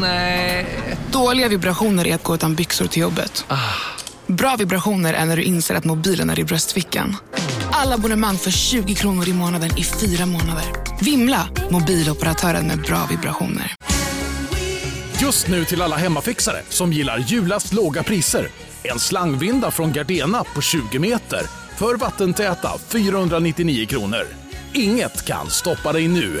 Nej. Dåliga vibrationer är att gå utan byxor till jobbet. Bra vibrationer är när du inser att mobilen är i bröstfickan. Alla abonnemang för 20 kronor i månaden i fyra månader. Vimla! Mobiloperatören med bra vibrationer. Just nu till alla hemmafixare som gillar julast låga priser. En slangvinda från Gardena på 20 meter för vattentäta 499 kronor. Inget kan stoppa dig nu.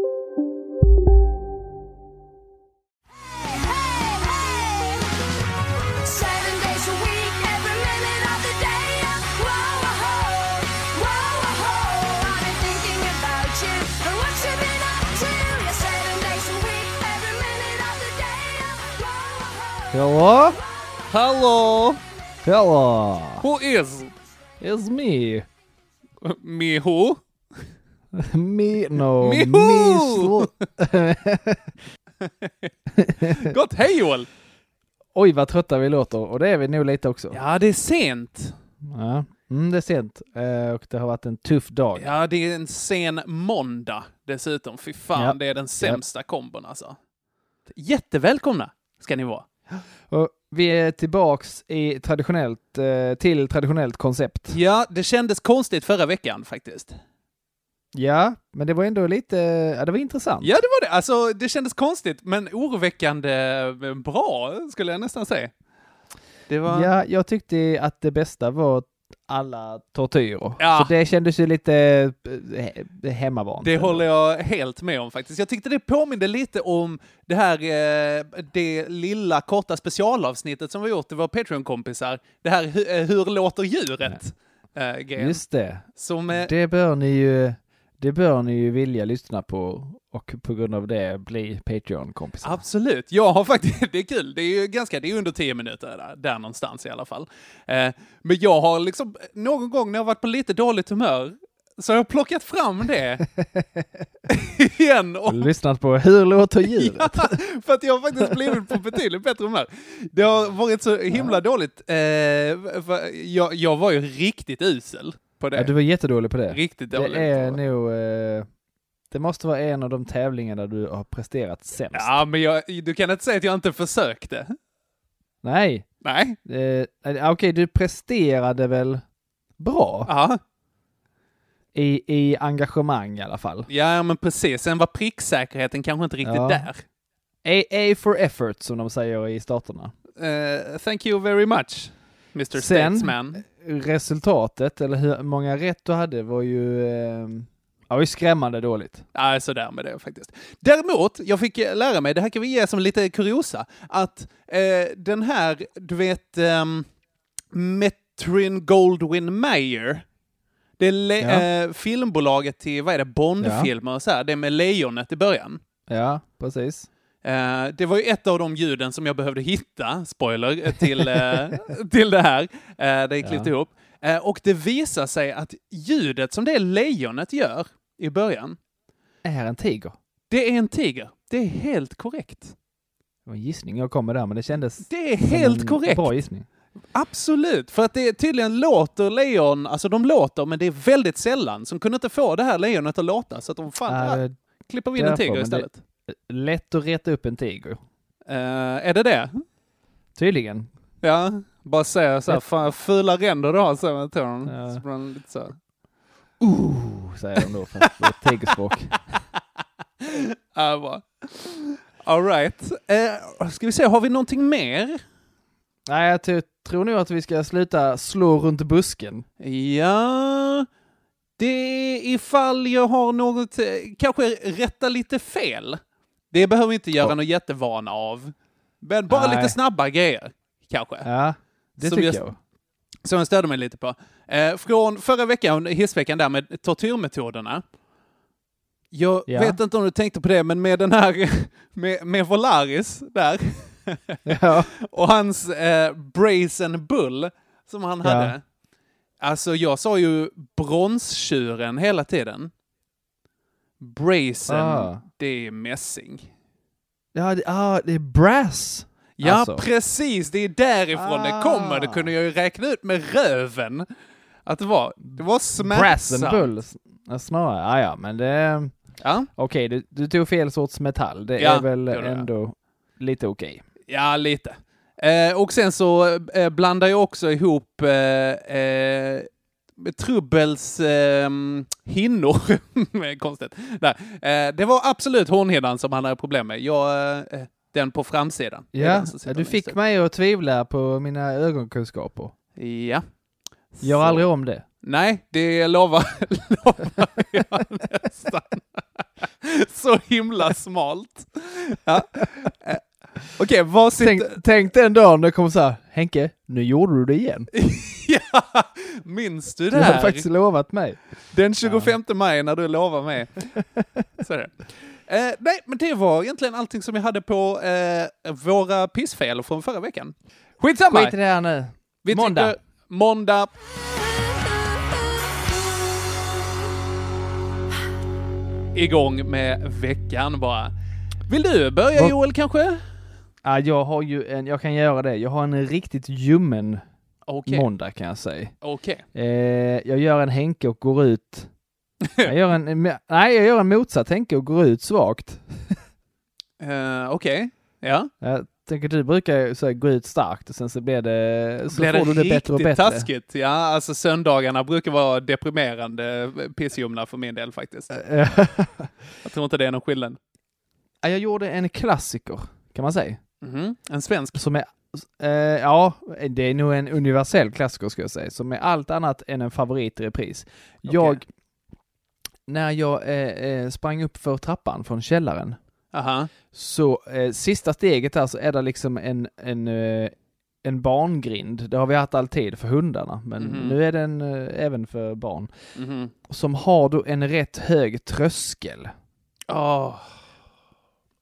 Hello! Hello, Hello! Who is It's me. me who? Me, no, Me who? Gott, hej Joel! Oj, vad trötta vi låter. Och det är vi nog lite också. Ja, det är sent. Ja. Mm, det är sent. Eh, och det har varit en tuff dag. Ja, det är en sen måndag dessutom. Fy fan, Ja. det är den sämsta kombon alltså. Jättevälkomna ska ni vara. Och vi är tillbaks i traditionellt, eh, till traditionellt koncept. Ja, det kändes konstigt förra veckan faktiskt. Ja, men det var ändå lite, ja det var intressant. Ja, det var det. Alltså, det kändes konstigt, men oroväckande eh, bra, skulle jag nästan säga. Var... Ja, jag tyckte att det bästa var alla tortyrer. Ja. Så det kändes ju lite eh, he- hemmavant. Det håller jag helt med om faktiskt. Jag tyckte det påminde lite om det här, eh, det lilla korta specialavsnittet som vi gjort, det var Patreon-kompisar. Det här eh, Hur låter djuret? Grejen. Just det. Som, Det bör ni ju, det bör ni ju vilja lyssna på och på grund av det bli Patreon-kompisar. Absolut. Jag har faktiskt, det är kul, det är ju ganska, det är under tio minuter där, där någonstans i alla fall. Eh, men jag har liksom, någon gång när jag varit på lite dåligt humör, så har jag plockat fram det igen. Och, Lyssnat på Hur låter djuret? ja, för att jag har faktiskt blivit på betydligt bättre humör. Det har varit så himla dåligt. Eh, jag, jag var ju riktigt usel på det. Ja, du var jättedålig på det. Riktigt Det dålig. är nog, eh, det måste vara en av de tävlingar där du har presterat sämst. Ja, men jag, du kan inte säga att jag inte försökte. Nej, Nej. eh, eh, okej du presterade väl bra Ja. i, i engagemang i alla fall. Ja, men precis. Sen var pricksäkerheten kanske inte riktigt Ja. där. A, A for effort som de säger i staterna. Eh, thank you very much, Mr. Sen- Statesman. Resultatet, eller hur många rätt du hade, var ju, eh, ja, skrämmande dåligt. Ja, sådär med det faktiskt. Däremot, jag fick eh, lära mig, det här kan vi ge som lite kuriosa, att eh, den här, du vet, um, Metrin Goldwyn Mayer, det är Ja. eh, filmbolaget till, vad är det, Bondfilmer och så här, det med lejonet i början. Ja, precis. Eh, det var ju ett av de ljuden som jag behövde hitta, spoiler, till, eh, till det här, uh, det klippte Ja. ihop. Och det visar sig att ljudet som det lejonet gör i början, Är en tiger. det är en tiger. Det är helt korrekt. Det var en gissning jag kom med där, men det kändes Det är helt korrekt. bra gissning. Absolut, för att det tydligen låter lejon, alltså de låter, men det är väldigt sällan. Som kunde inte få det här lejonet att låta, så att de fan, Äh, klipper vi in en tiger men det- istället. Lätt att reta upp en tiger. Eh, är det det? Tydligen. Ja, bara säga så här, fan fula ränder du har, så med tårna. Ja. Så den lite så här. Ooh, säger de då, fast på ett tigerspråk. Ja, bra. All right. Eh, ska vi se, har vi någonting mer? Nej, jag tror nog att vi ska sluta slå runt busken. Ja, det är ifall jag har något, eh, kanske rätta lite fel. Det behöver vi inte göra Ja. något jättevana av. Men bara Nej. lite snabba grejer, kanske. Ja, det Som tycker jag- jag. Som jag stödde mig lite på. Eh, från förra veckan, hissveckan där med tortyrmetoderna. Jag Ja. vet inte om du tänkte på det, men med den här, med, med Volaris där. Ja. och hans eh, Brazen Bull som han hade. Alltså jag sa ju bronstjuren hela tiden. Brazen, Ah. Det är mässing. Ja, det, ah, det är brass. Ja, Alltså. precis. Det är därifrån det kommer. Det Ah. kunde jag ju räkna ut med röven. Att det var, det var Brass and smärtsamt. bull s- ja, snarare. Ah, ja, men det... Ja, Okej, du, du tog fel sorts metall. Det Ja, är väl det ändå lite okej. ja lite. Eh, och sen så eh, blandar jag också ihop eh, eh, Trubbels eh, hinnor. konstigt. Nej, eh, det var absolut hornhinnan som han hade problem med. Jag, eh, den på framsidan. Ja, du fick upp. mig att tvivla på mina ögonkunskaper. Ja. Gör Så. aldrig om det. Nej, det lovar, lovar jag nästan. Så himla smalt. Ja. Okej, vad sitter... Tänk, tänk den dagen det kommer så här, Henke, nu gjorde du det igen. ja, minns du det Du har här? faktiskt lovat mig. Den 25 maj när du lovar mig. Så är det. Eh, nej, men det var egentligen allting som jag hade på eh, våra pissfel från förra veckan. Skitsamma! Skit i det här nu. Vi Måndag. måndag. Igång med veckan bara. Vill du börja Vad- Joel kanske? Ja, jag har ju en, jag kan göra det. Jag har en riktigt ljummen Okej. måndag kan jag säga. Okej. Eh, jag gör en Henke och går ut. Jag gör en, nej, jag gör en motsatt Henke och går ut svagt. Eh, Okej. Ja. Jag tänker du brukar så här, gå ut starkt och sen så blir det, så Blir får du det bättre och bättre. taskigt? Ja, alltså söndagarna brukar vara deprimerande pissljumna för min del faktiskt. Eh, Jag tror inte det är någon skillnad. ja, jag gjorde en klassiker, kan man säga. Mhm. En svensk? Som är, eh, ja, det är nog en universell klassiker ska jag säga, som är allt annat än en favorit i repris. Jag, när jag eh, eh, sprang upp för trappan från källaren, Aha. så eh, sista steget där så är det liksom en, en, eh, en barngrind. Det har vi haft alltid för hundarna, men Mhm. nu är den eh, även för barn. Mhm. Som har då en rätt hög tröskel. Åh.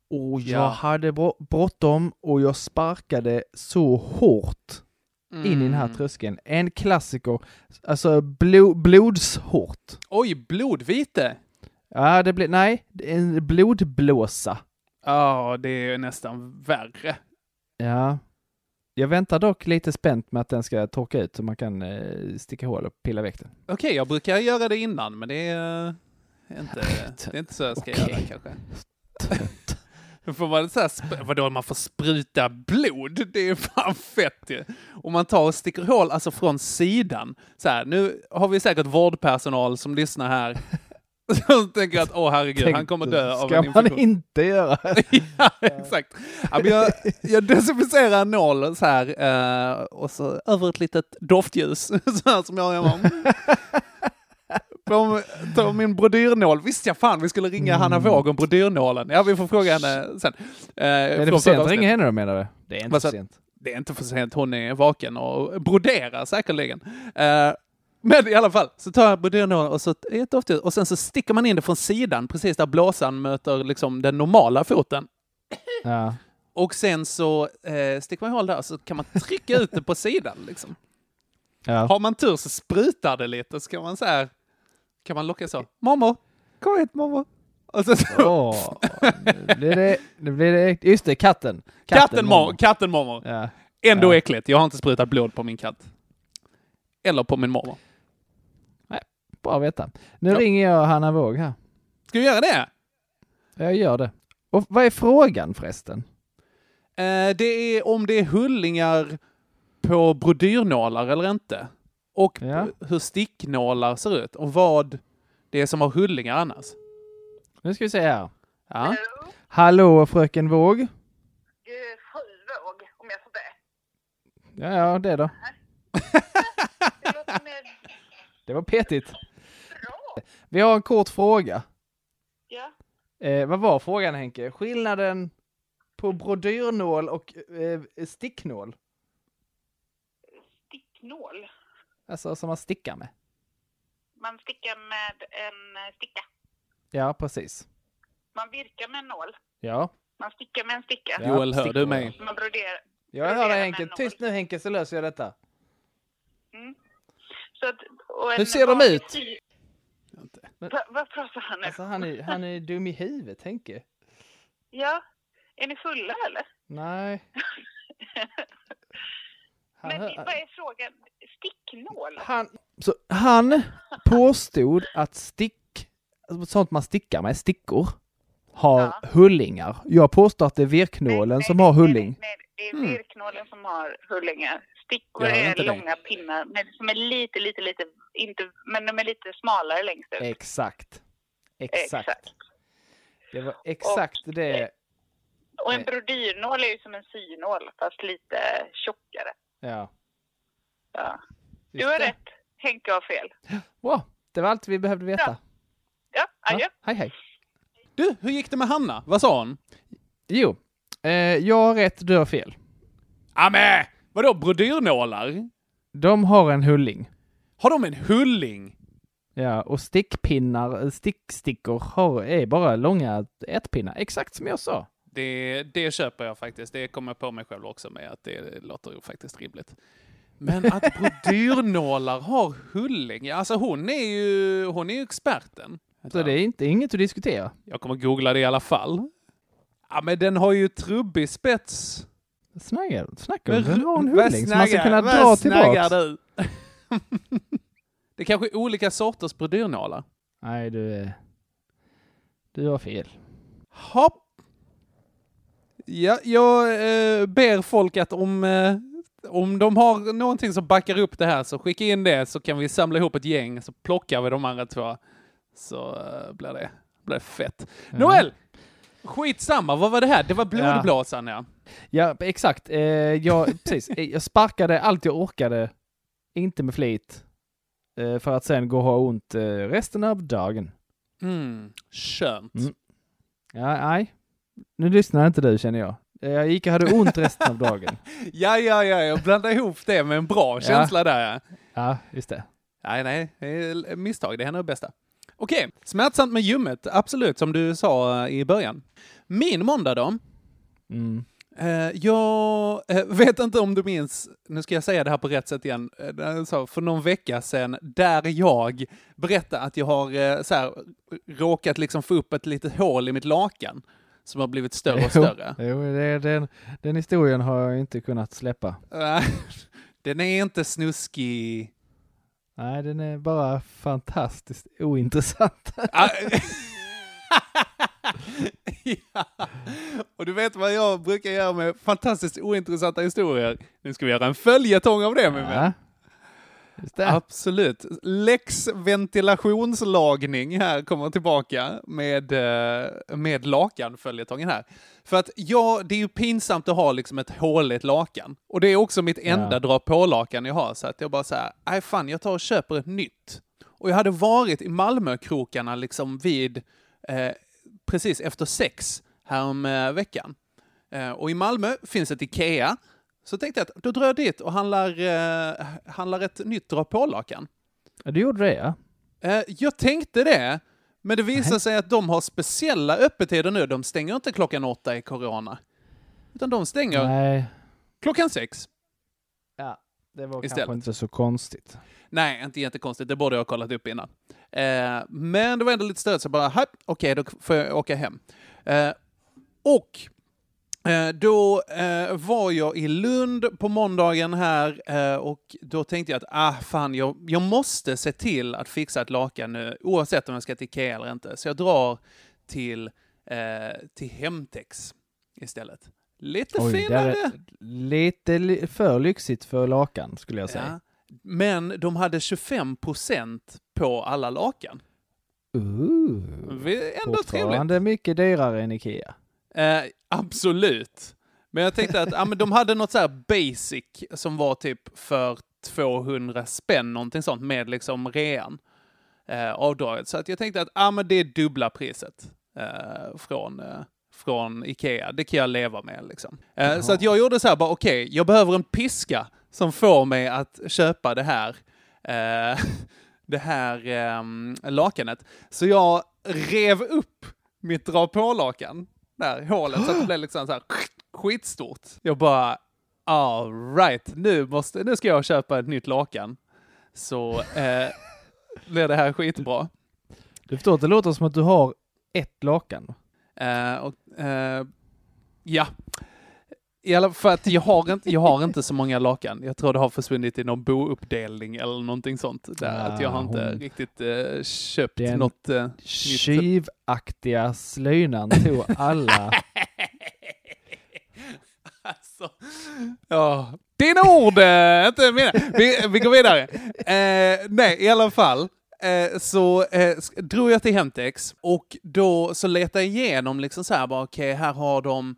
Och Ja. jag hade bro- bråttom och jag sparkade så hårt in i den här Mm. tröskeln. En klassiker, alltså blo, blodshårt. Oj, blodvite! Ja, det blev, nej, en blodblåsa. Ja, det är nästan värre. Ja. Jag väntar dock lite spänt med att den ska torka ut så man kan eh, sticka hål och pilla väck den. Okej, jag brukar göra det innan, men det är eh, inte, det är inte så jag ska Okej. göra kanske. Får man så här, vadå, man får spruta blod? Det är fan fett ju. Och man tar och sticker hål, alltså från sidan. Så här, nu har vi säkert vårdpersonal som lyssnar här. Som tänker att, åh herregud, han kommer dö av Ska en man infektion. inte göra? ja, exakt. Ja, men jag, jag desinficerar en nål så här eh, och så över ett litet doftljus så här som jag har hemma. På, på min brodyrnål. Visste jag fan vi skulle ringa Hanna Våg om brodyrnålen. Ja, vi får fråga henne sen. Eh, Är det för sent att ringa henne då menar du? Det är inte Vad för sent. Det är inte för sent, hon är vaken och broderar säkerligen. Eh, men i alla fall, så tar jag brodyrnålen och så ett doftljus och sen så sticker man in det från sidan, precis där blåsan möter liksom den normala foten. Ja. Och sen så eh, sticker man hål där så kan man trycka ut det på sidan. Liksom. Ja. Har man tur så sprutar det lite så kan man så här, kan man locka så. Mormor, kom hit mormor. Och så, Åh, nu blir det, nu blir det, just det, katten. katten, mormor. Katten mormor. Ja. Ändå Ja. äckligt. Jag har inte sprutat blod på min katt. Eller på min mormor. Bra att veta. Nu Ja. ringer jag Hanna Våg här. Ska vi göra det? Jag gör det. Och vad är frågan förresten? Eh, det är om det är hullingar på brodyrnålar eller inte. Och Ja. hur sticknålar ser ut och vad det är som har hullingar annars. Nu ska vi se här. Ja. Hallå fröken Våg. fru Våg, om jag får be. Ja, ja, det då. Det var petigt. bra. Vi har en kort fråga. Ja. Eh, vad var frågan Henke? Skillnaden på brodyrnål och eh, sticknål? Sticknål. Alltså som man stickar med. Man stickar med en eh, sticka. Ja, precis. Man virkar med en nål. Ja. Man stickar med en sticka. Ja, Joel, hör du mig? Man broderar. Jag hör dig Henke. Tyst nu Henke så löser jag detta. Så att, och en Hur ser de ut? sy- Va, vad pratar han nu? Alltså han är, han är dum i huvudet, Henke. Ja, är ni fulla eller? Nej. Han, Men vad är frågan? Sticknål? han, så han påstod att stick, sånt man stickar med, stickor, har Ja. hullingar. Jag påstår att det är virknålen som har hulling. Nej, det är Mm. virknålen som har hullingar. Stickor är inte det. långa pinnar men som är lite, lite, lite, inte, men de är lite smalare längst ut. Exakt. Exakt. Exakt. Det var exakt det. Och en brodyrnål är ju som en synål fast lite tjockare. Ja. Ja. Du har rätt, Henke har fel. Wow, det var allt vi behövde veta. Ja, adjö. Ja, hej hej. Du, hur gick det med Hanna? Vad sa hon? Jo, eh, jag har rätt, du har fel. Amä! Vadå brodyrnålar? De har en hulling. Har de en hulling? Ja, och stickpinnar, eh, stickstickor har, är bara långa ätpinnar, exakt som jag sa. Det, det köper jag faktiskt. Det kommer jag på mig själv också med att det låter faktiskt rimligt. Men att brodyrnålar har hulling, alltså hon är ju, hon är ju experten. Så det är inte, inget att diskutera. Jag kommer googla det i alla fall. Ja, men den har ju trubbig spets. Snaggar, snackar Men den har en hulling som man ska kunna dra tillbaks. du? det är kanske är olika sorters brodyrnålar. Nej, du. Du har fel. Hopp. Ja, jag eh, ber folk att om, eh, om de har någonting som backar upp det här så skicka in det så kan vi samla ihop ett gäng så plockar vi de andra två. Så eh, blir, det, blir det fett. Noel! Skitsamma, vad var det här? Det var blodblåsan ja. Ja, exakt. Eh, jag, precis. Eh, Jag sparkade allt jag orkade, inte med flit, eh, för att sen gå och ha ont eh, resten av dagen. Mm, skönt. Mm. Ja, nej. Nu lyssnar inte du känner jag. Jag gick och hade ont resten av dagen. Ja, ja, ja, jag blandade ihop det med en bra känsla där ja. Ja, just det. Nej, nej, det är misstag. Det händer det bästa. Okej, smärtsamt med ljummet, absolut, som du sa eh, i början. Min måndag då? Mm. Eh, jag eh, vet inte om du minns, nu ska jag säga det här på rätt sätt igen, för någon vecka sedan, där jag berättade att jag har så här, råkat liksom få upp ett litet hål i mitt lakan som har blivit större och större. Jo, jo det, den, den historien har jag inte kunnat släppa. Den är inte snuskig. Nej, den är bara fantastiskt ointressant. Ah, ja. Och du vet vad jag brukar göra med fantastiskt ointressanta historier? Nu ska vi göra en följetong av det min vän. Ja, det. Absolut. Lex ventilationslagning här kommer tillbaka med, eh, med lakan-följetongen här. För att ja, det är ju pinsamt att ha liksom ett håligt lakan. Och det är också mitt enda Ja. dra på-lakan jag har. Så att jag bara säger, nej fan, jag tar och köper ett nytt. Och jag hade varit i Malmökrokarna liksom vid, eh, precis efter sex härom eh, veckan. Eh, och i Malmö finns ett Ikea. Så tänkte jag att då drar jag dit och handlar, eh, handlar ett nytt dra på-lakan. Ja, du gjorde det ja. Eh, jag tänkte det, men det visar sig att de har speciella öppettider nu. De stänger inte klockan åtta i corona. Utan de stänger Nej, klockan sex. ja, det var Istället. kanske inte så konstigt. Nej, inte jättekonstigt. Det borde jag ha kollat upp innan. Eh, men det var ändå lite störigt, så jag bara, "Happ, okej, då får jag åka hem. Eh, och då eh, var jag i Lund på måndagen här eh, och då tänkte jag att, ah fan, jag, jag måste se till att fixa ett lakan nu, oavsett om jag ska till Ikea eller inte. Så jag drar till, eh, till Hemtex istället. Lite Oj, finare. lite li- för lyxigt för lakan skulle jag säga. Ja. Men de hade 25% på alla lakan. Ooh, Ändå trevligt. fortfarande mycket dyrare än Ikea. Eh, absolut. Men jag tänkte att ja, men de hade något så här basic som var typ för 200 spänn, någonting sånt, med liksom rean. Eh, avdraget. Så att jag tänkte att ja, men det är dubbla priset eh, från, eh, från Ikea. Det kan jag leva med liksom. Eh, så att jag gjorde så här bara, okej, jag behöver en piska som får mig att köpa det här. Eh, det här ehm, lakanet. Så jag rev upp mitt dra på-lakan, där hålet, så att det blev liksom så här skitstort. Jag bara, all right, nu, måste, nu ska jag köpa ett nytt lakan. Så eh, blir det här skitbra. Du förstår att det låter som att du har ett lakan. Eh, och, eh, ja. I alla för att jag har, inte, jag har inte så många lakan. Jag tror det har försvunnit i någon bouppdelning eller någonting sånt. Där, att jag har inte hon- riktigt eh, köpt Den något eh, nytt. Tjuvaktiga slöjnan tog alla. Alltså, ja. Dina ord, eh, inte mina. Vi, vi går vidare. Eh, nej, i alla fall. Eh, så eh, drog jag till Hemtex och då så letade jag igenom liksom så här bara okej, här har de,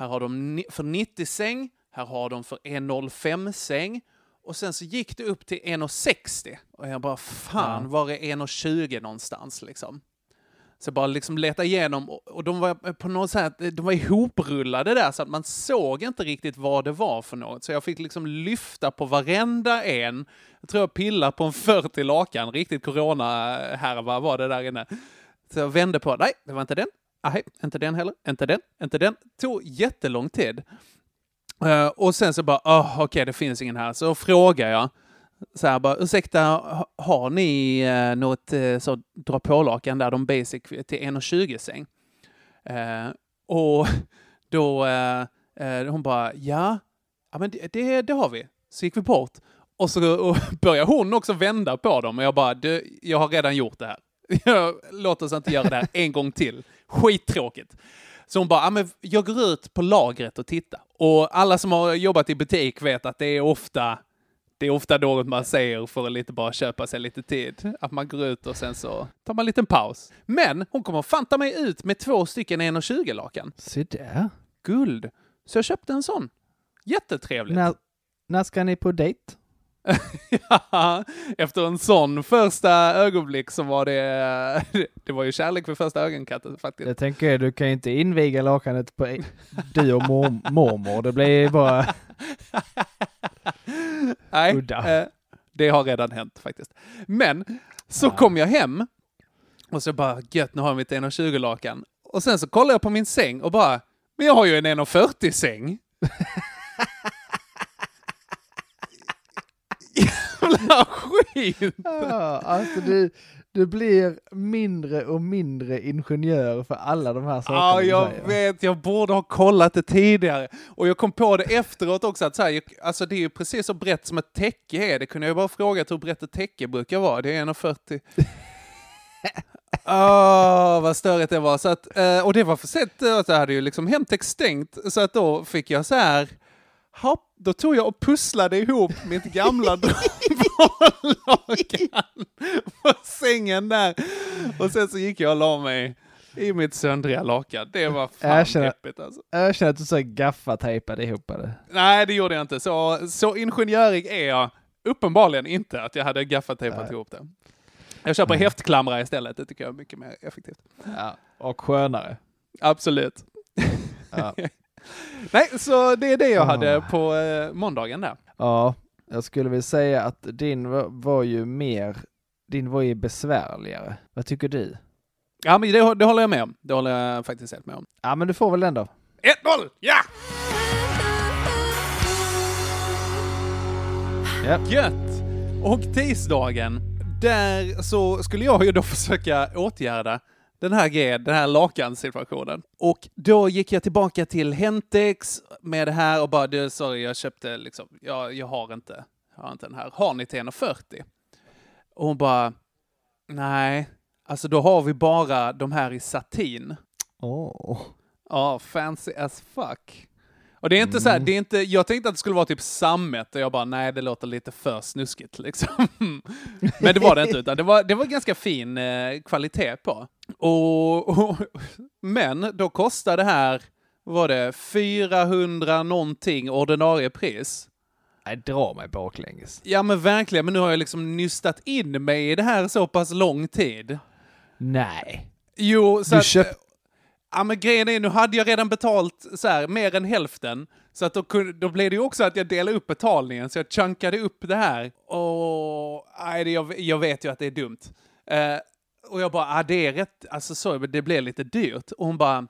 här har de för 90 säng, här har de för 1,05 säng och sen så gick det upp till 1,60 och jag bara fan, Ja. var är 1,20 någonstans liksom? Så jag bara liksom leta igenom och, och de var på något sätt, de var ihoprullade där så att man såg inte riktigt vad det var för något. Så jag fick liksom lyfta på varenda en. Jag tror jag pillade på en 40 lakan, riktigt corona-härva var det där inne. Så jag vände på, nej, det var inte den. Nej, inte den heller. Inte den, inte den. Tog jättelång tid. Uh, och sen så bara, oh, okej, det finns ingen här. Så frågar jag, så här bara, ursäkta, har ni uh, något uh, så dra på-lakan där, de basic till 1,20 säng? Uh, och då, hon bara, ja, ja men det, det, det har vi. Så gick vi bort. Och så och började hon också vända på dem och jag bara, du, jag har redan gjort det här. Låt oss inte göra det här en gång till. Skittråkigt. Så hon bara, men jag går ut på lagret och tittar. Och alla som har jobbat i butik vet att det är ofta det är ofta något man säger för att lite bara köpa sig lite tid. Att man går ut och sen så tar man en liten paus. Men hon kommer fanta mig ut med två stycken 1,20 lakan. Se där. Guld. Så jag köpte en sån. Jättetrevligt. När, när ska ni på dejt? Ja, Efter en sån första ögonblick så var det, det var ju kärlek för första ögonkastet faktiskt. Jag tänker, du kan ju inte inviga lakanet på du och mor, mormor. Det blir bara... Nej, eh, det har redan hänt faktiskt. Men så kom jag hem och så bara, gött, nu har jag mitt 1,20 lakan. Och sen så kollar jag på min säng och bara, men jag har ju en 1,40 säng. Jävla skit! Ja, alltså du, du blir mindre och mindre ingenjör för alla de här sakerna Ja, jag vet. Jag borde ha kollat det tidigare. Och jag kom på det efteråt också att så här, alltså det är ju precis så brett som ett täcke är. Det kunde jag bara frågat hur brett ett täcke brukar vara. Det är 1,40. Åh, vad störigt det var. Så att, eh, och det var för sent, jag hade ju liksom Hemtex stängt. Så att då fick jag så här, hopp, då tog jag och pusslade ihop mitt gamla lakan på sängen där. Och sen så gick jag och la mig i mitt söndriga lakan. Det var fan deppigt alltså. Jag känner att du så gaffatejpade ihop det. Nej, det gjorde jag inte. Så, så ingenjörig är jag uppenbarligen inte att jag hade gaffatejpat ihop det. Jag köper häftklamrar istället. Det tycker jag är mycket mer effektivt. Ja, och skönare. Absolut. Ja. Nej, så det är det jag hade Ah. på eh, måndagen där. Ja, jag skulle vilja säga att din var, var ju mer, din var ju besvärligare. Vad tycker du? Ja, men det, det håller jag med om. Det håller jag faktiskt helt med om. Ja, men du får väl ändå. 1-0! Ja! Ja. Gött! Och tisdagen, där så skulle jag ju då försöka åtgärda den här grejen, den här lakansituationen. Och då gick jag tillbaka till Hentex med det här och bara, du, sorry, jag köpte liksom, jag, jag har inte, jag har inte den här. Har ni till 1,40? Och hon bara, nej, alltså då har vi bara de här i satin. Åh. Ja, fancy as fuck. Och det är inte så här, det är inte, jag tänkte att det skulle vara typ sammet och jag bara, nej det låter lite för snuskigt liksom. Men det var det inte, utan det var, det var ganska fin eh, kvalitet på. Och, och, men då kostar det här, var det, 400 någonting ordinarie pris. Nej, dra mig baklänges. Ja men verkligen, men nu har jag liksom nystat in mig i det här så pass lång tid. Nej. Jo, så Du att, köp- Ja, men grejen är, nu hade jag redan betalt så här, mer än hälften. Så att då, kunde, då blev det ju också att jag delade upp betalningen, så jag chunkade upp det här. Och nej, det, jag, jag vet ju att det är dumt. Eh, och jag bara, ah, det är rätt, alltså så, det blev lite dyrt. Och hon bara,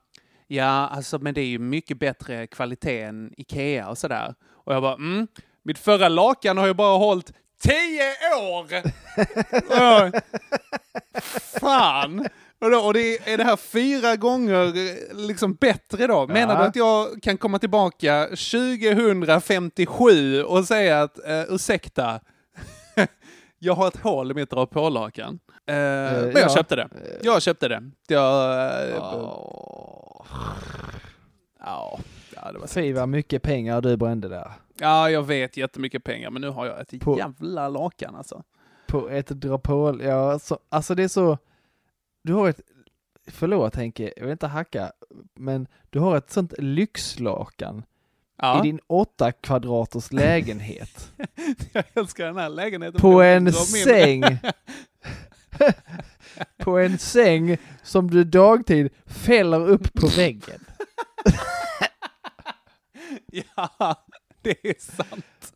ja, alltså men det är ju mycket bättre kvalitet än Ikea och sådär. Och jag bara, mm, mitt förra lakan har ju bara hållit Tio år! Fan! Och, då, och det är det här fyra gånger eh, liksom bättre då? Menar du Ja. att jag kan komma tillbaka 2057 och säga att uh, ursäkta, jag har ett hål i mitt på-lakan. Eh, men jag ja. köpte det. Jag köpte det. Jag, eh, ja, ja, det var Fy vad mycket pengar du brände där. Ja, jag vet jättemycket pengar, men nu har jag ett På- jävla lakan alltså. På ett dra på, ja, så, alltså det är så, du har ett, förlåt Henke, jag vill inte hacka, men du har ett sånt lyxlakan Ja. i din åtta kvadraters lägenhet. Jag älskar den här lägenheten. på en säng. på en säng som du dagtid fäller upp på väggen. Ja, det är sant.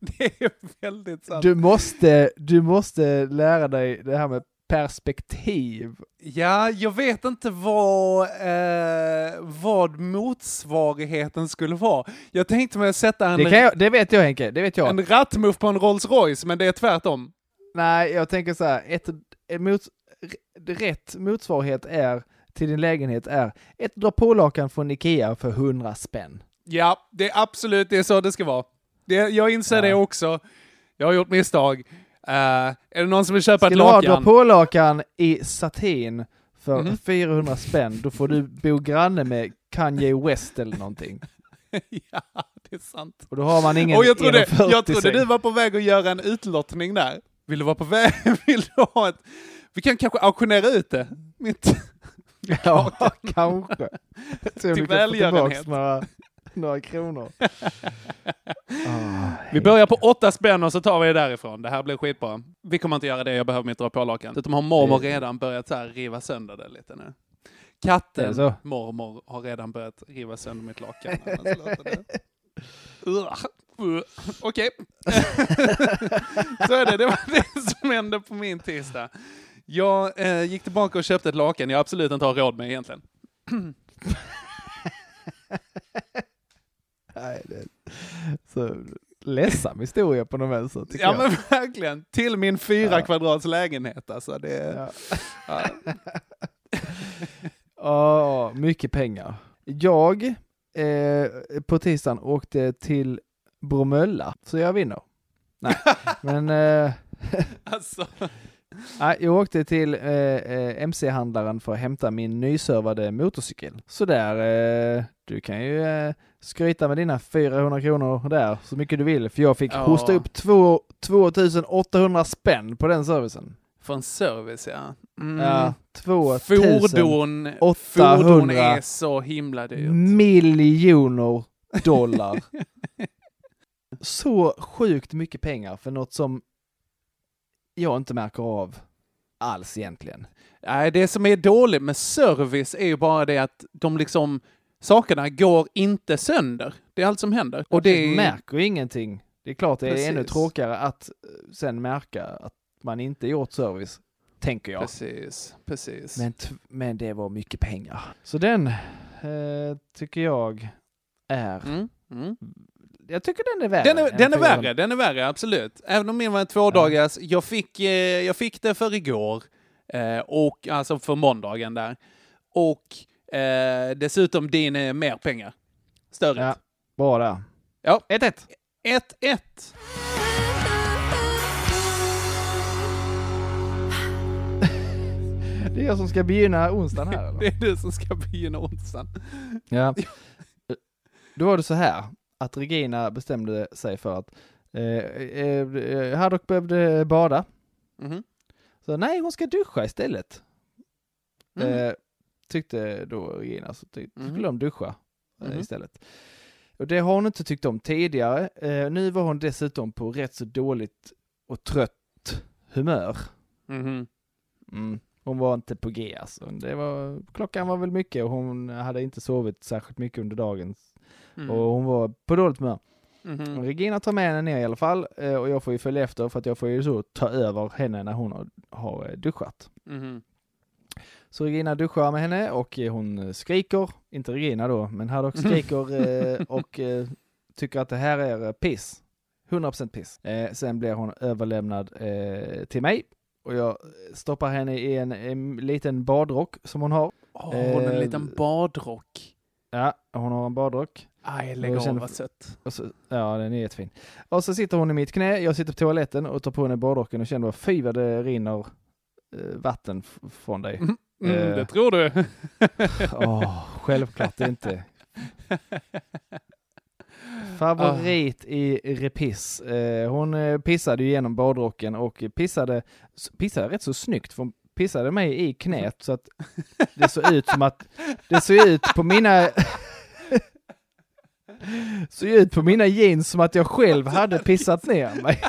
Det är väldigt sant. Du måste, du måste lära dig det här med perspektiv. Ja, jag vet inte vad, eh, vad motsvarigheten skulle vara. Jag tänkte mig att sätta en, Det, kan jag, det vet jag Henke, det vet jag. en rattmuff på en Rolls Royce, men det är tvärtom. Nej, jag tänker så här, ett, ett mots, rätt motsvarighet är till din lägenhet är ett dra på-lakan från Ikea för 100 spänn. Ja, det är absolut det är så det ska vara. Det, jag inser Ja. det också. Jag har gjort misstag. Eh, är det någon som vill köpa Ska ett du ha dra lakan? i satin för Mhm. 400 spänn, då får du bo granne med Kanye West eller någonting. ja, det är sant. Och då har man ingen Och jag trodde, 1,40 jag trodde du var på väg att göra en utlottning där. Vill du vara på väg? Vill du ha ett... Vi kan kanske auktionera ut det. Mitt... Ja, kanske. Till välgörenhet. några, några kronor. Ah, Vi börjar på åtta spänn och så tar vi det därifrån. Det här blir skitbra. Vi kommer inte göra det, jag behöver mitt dra på-lakan. Dessutom har mormor redan börjat så här riva sönder det lite nu. Katten, mormor, har redan börjat riva sönder mitt lakan. Uh. Okej. så är det, det var det som hände på min tisdag. Jag eh, gick tillbaka och köpte ett lakan jag absolut inte har råd med egentligen. Nej, det så ledsam historia på något vänster, Ja jag. men verkligen. Till min fyra Ja. kvadrats lägenhet alltså. Det, Ja. ja. Ja, mycket pengar. Jag eh, på tisdagen åkte till Bromölla, så jag vinner. Nej, men eh, Alltså. Jag åkte till eh, eh, MC-handlaren för att hämta min nyservade motorcykel. Så där, eh, du kan ju eh, skryta med dina 400 kronor där så mycket du vill, för jag fick Ja. hosta upp två, 2800 spänn på den servicen. För en service ja. Mm. Ja, 2000 Fordon, 800 fordon är så himla dyrt. miljoner dollar. Så sjukt mycket pengar för något som jag inte märker av alls egentligen. Nej, det som är dåligt med service är ju bara det att de liksom, sakerna går inte sönder. Det är allt som händer. Och det är, märker ingenting. Det är klart det är Precis. ännu tråkigare att eh, sen märka att man inte gjort service, tänker jag. Precis, precis. Men, men det var mycket pengar. Så den eh, tycker jag är... Mm, mm. Jag tycker den är värre. Den är, den är 400. värre, den är värre, absolut. Även om min var en tvådagars, jag, fick, eh, jag fick det för igår, eh, och alltså för måndagen där. Och eh, dessutom din är mer pengar. Större. Ja, där. Ja. 1-1. 1-1. Det är jag som ska begynna onsdagen här eller? Det är du som ska begynna onsdagen. Ja. Då var det så här att Regina bestämde sig för att eh, eh, Haddock behövde bada. Mhm. Så nej, hon ska duscha istället. Mm. Eh, tyckte då Regina, så tyckte, Mhm. skulle de duscha eh, Mhm. istället. Och det har hon inte tyckt om tidigare. Eh, nu var hon dessutom på rätt så dåligt och trött humör. Mhm. Mm. Hon var inte på G alltså. Det var, klockan var väl mycket och hon hade inte sovit särskilt mycket under dagen. Mm. Och hon var på dåligt humör. Mhm. Regina tar med henne ner i alla fall eh, och jag får ju följa efter för att jag får ju så ta över henne när hon har, eh, duschat. Mhm. Så Regina duschar med henne och eh, hon skriker, inte Regina då, men Haddock skriker eh, och eh, tycker att det här är eh, piss. 100% piss. Eh, sen blir hon överlämnad eh, till mig och jag stoppar henne i en, en liten badrock som hon har. Åh, hon har en Eh, liten badrock. Ja, hon har en badrock. Aj, lägg av vad sött. Så, ja, den är jättefin. Och så sitter hon i mitt knä, jag sitter på toaletten och tar på henne badrocken och känner fy vad det rinner eh, vatten från dig. Mm, mm, Eh. det tror du. Åh, självklart inte. Favorit i repiss. Eh, hon pissade ju igenom badrocken och pissade, pissade rätt så snyggt för hon pissade mig i knät så att det såg ut som att det såg ut på mina såg ut på mina jeans som att jag själv hade pissat ner mig.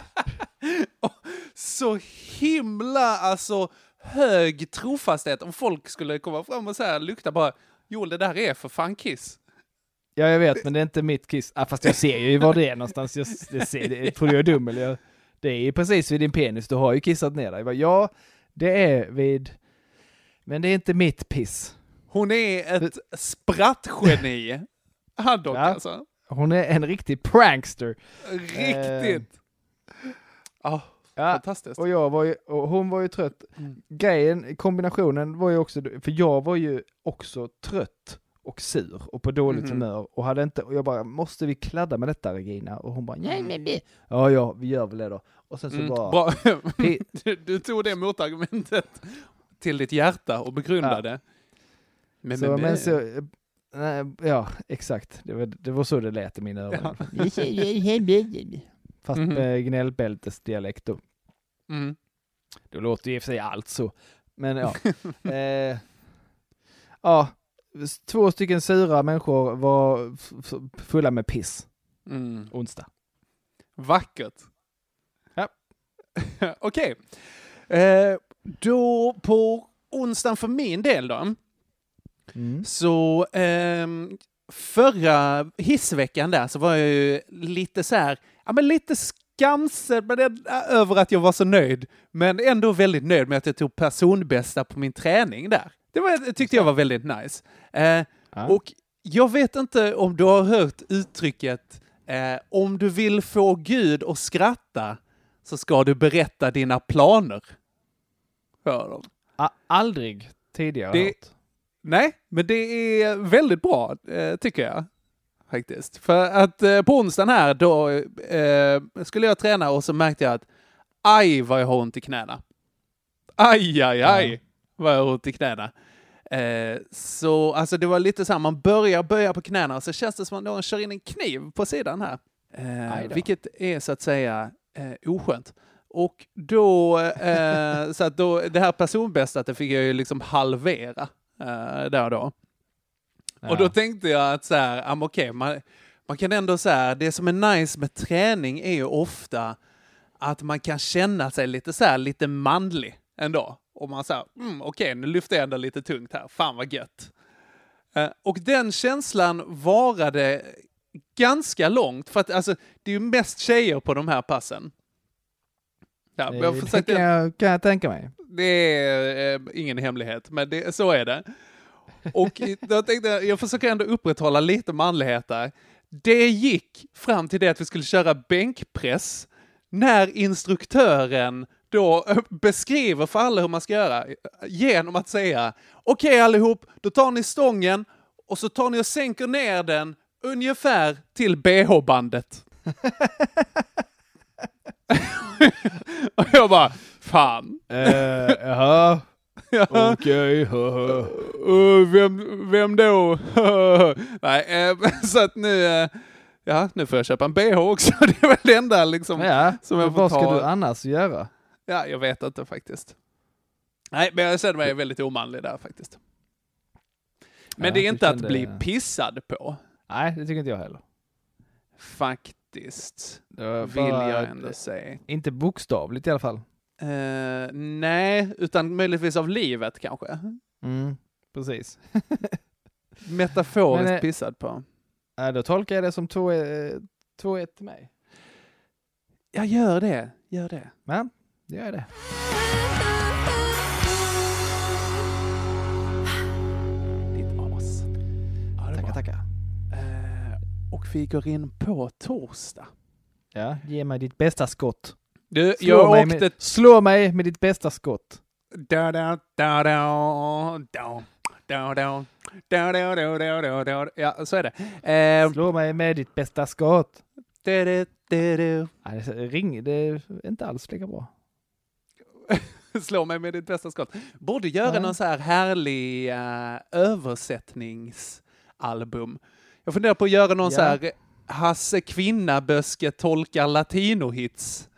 Så himla alltså hög trofasthet om folk skulle komma fram och så här lukta bara Joel, det där är för fan kiss. Ja, jag vet, men det är inte mitt kiss. Ah, fast jag ser ju var det är någonstans. Jag, det ser, det, tror du jag är dum eller? Jag, det är ju precis vid din penis. Du har ju kissat ner dig. Jag det är vid... Men det är inte mitt piss. Hon är ett sprattgeni. Han dock Ja. alltså. Hon är en riktig prankster. Riktigt. Ja, Ja, fantastiskt. och jag var ju, och hon var ju trött. Mm. Grejen, kombinationen var ju också, för jag var ju också trött och sur och på dåligt Mhm. humör och hade inte, och jag bara, måste vi kladda med detta Regina? Och hon bara, nej Mm. men det, ja ja, vi gör väl det då. Och sen så Mm, bara, bra. Du, du tog det motargumentet till ditt hjärta och begrundade. Men, så, men, men så, nej, ja exakt, det var, det var så det lät i mina öron. Fast Mhm. med gnällbältesdialekt då. Mm. Då låter ju i och för sig allt så. Men ja. eh, ja, två stycken sura människor var fulla med piss Mm. onsdag. Vackert. Okej. Eh, då på onsdagen för min del då. Mm. Så ehm, förra hissveckan där så var jag ju lite så här, ja men lite skamsen över att jag var så nöjd. Men ändå väldigt nöjd med att jag tog personbästa på min träning där. Det var, tyckte jag var väldigt nice. Eh, Ja. Och jag vet inte om du har hört uttrycket eh, om du vill få Gud att skratta så ska du berätta dina planer. Hör dem. A- aldrig tidigare Det- hört. Nej, men det är väldigt bra, eh, tycker jag. Faktiskt. För att eh, på onsdagen här, då eh, skulle jag träna och så märkte jag att aj vad jag har ont i knäna. Aj, aj, aj Ja. vad jag har ont i knäna. Eh, så alltså det var lite så här, man börjar böja på knäna och så känns det som att någon kör in en kniv på sidan här. Eh, vilket är så att säga eh, oskönt. Och då, eh, så att då, det här personbästa, det fick jag ju liksom halvera eh, där och då. Och då Ja. tänkte jag att så här, ja, men okej, man, man kan ändå säga, det som är nice med träning är ju ofta att man kan känna sig lite så här, lite manlig ändå. Och man säger, mm, okej, nu lyfter jag ändå lite tungt här, fan vad gött. Eh, och den känslan varade ganska långt, för att alltså, det är ju mest tjejer på de här passen. Ja, men jag det kan jag, kan jag tänka mig. det är eh, ingen hemlighet, men det, så är det. Och då tänkte jag, jag försöker ändå upprätthålla lite manlighet där. Det gick fram till det att vi skulle köra bänkpress när instruktören då beskriver för alla hur man ska göra genom att säga okej allihop, då tar ni stången och så tar ni och sänker ner den ungefär till bh-bandet. och jag bara, fan. Jaha, Ja. okej. haha. Uh, vem, vem då? Nej, eh, så att nu, eh, ja, nu får jag köpa en bh också. Det är väl det enda liksom. Ja, Som jag får vad ska ta- du annars göra? Ja, jag vet inte faktiskt. Nej, men jag känner mig väldigt omanlig där faktiskt. Men Ja, det är inte att bli pissad på. Nej, det tycker inte jag heller. Faktiskt. Det Vill bara jag ändå säga. Inte bokstavligt i alla fall. Eh, nej, utan möjligtvis av livet kanske. Mm, precis. Metaforiskt Men, eh, pissad på. Nej, då tolkar jag det som 2-1 2-1 till mig. Ja, gör det. Gör det. Men, det gör jag det. och fick in på torsdag. Ja, ge mig ditt bästa skott. Du, slå, jag mig med, slå mig med ditt bästa skott. Da, da, da, da, da. Ja, så är det. Eh, Slå mig med ditt bästa skott. Da, ring, det är inte alls lika bra. Slå mig med ditt bästa skott. Borde göra Nej. någon så här härlig uh, översättningsalbum jag funderar på att göra någon Ja. så här Hasse Kvinnaböske tolkar latinohits.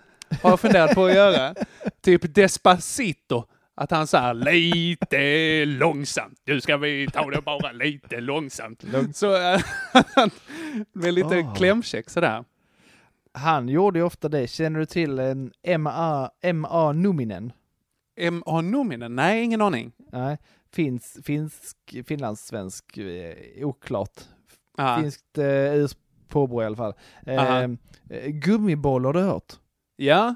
Har jag funderat på att göra. Typ Despacito. Att han säger lite långsamt. Nu ska vi ta det bara lite långsamt. Lugnt. Så eh, med lite Ah. klämkäck sådär. Han gjorde ju ofta det. Känner du till en MA, MA Numinen? M.A. Nominen? Nej, ingen aning. Nej, finsk, finsk, finlandssvensk, eh, oklart. Ah. Finskt eh, påbrå i alla fall. Aha. Eh, gummiboll har du hört? Ja,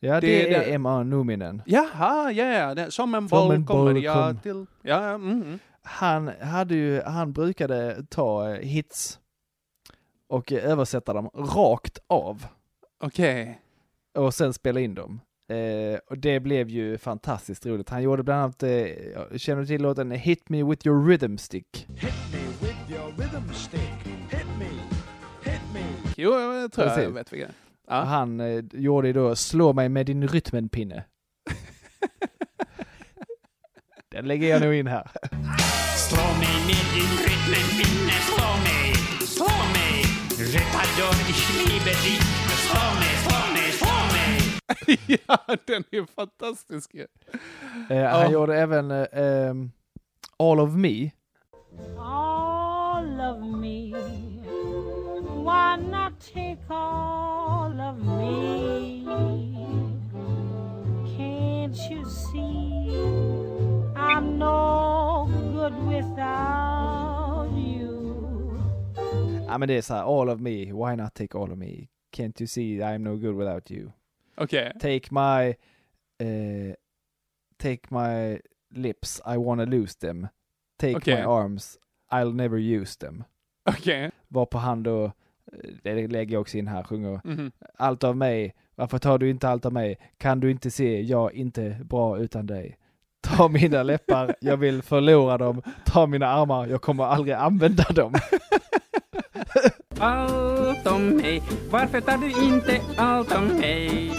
Ja, det, Det är det- MA Numinen. Jaha, ja, ja. det- Som en boll kommer boll jag kom. till. Ja, ja, mm, mm. Han hade ju, han brukade ta eh, hits och eh, översätta dem rakt av Okej. och sen spela in dem. Eh, och det blev ju fantastiskt roligt. Han gjorde bland annat, eh, känner du till låten Hit Me With Your Rhythm Stick? Jo, jag tror jag Precis. vet vilken. Ja. han eh, gjorde då Slå mig med din rytmenpinne. Den lägger jag nog in här. Slå mig med din rytmenpinne, slå mig, slå mig. Retador ich liebe dich. Slå mig, slå mig, slå mig. ja, den är fantastisk ju. Eh, han Ja. gjorde även eh, ehm, All of Me. all of me. Why not take all of me? Can't you see I'm no good without you? Ja men det är så här, All of Me, Why not take all of me? Can't you see I'm no good without you? Okay. Take my, eh, take my lips, I wanna lose them. Take Okej. my arms, I'll never use them. Okej. Varpå han då, eh, det lägger jag också in här, sjunger Mhm. allt av mig, varför tar du inte allt av mig? Kan du inte se, jag är inte bra utan dig. Ta mina läppar, jag vill förlora dem. Ta mina armar, jag kommer aldrig använda dem. Allt om mig, varför tar du inte allt om mig?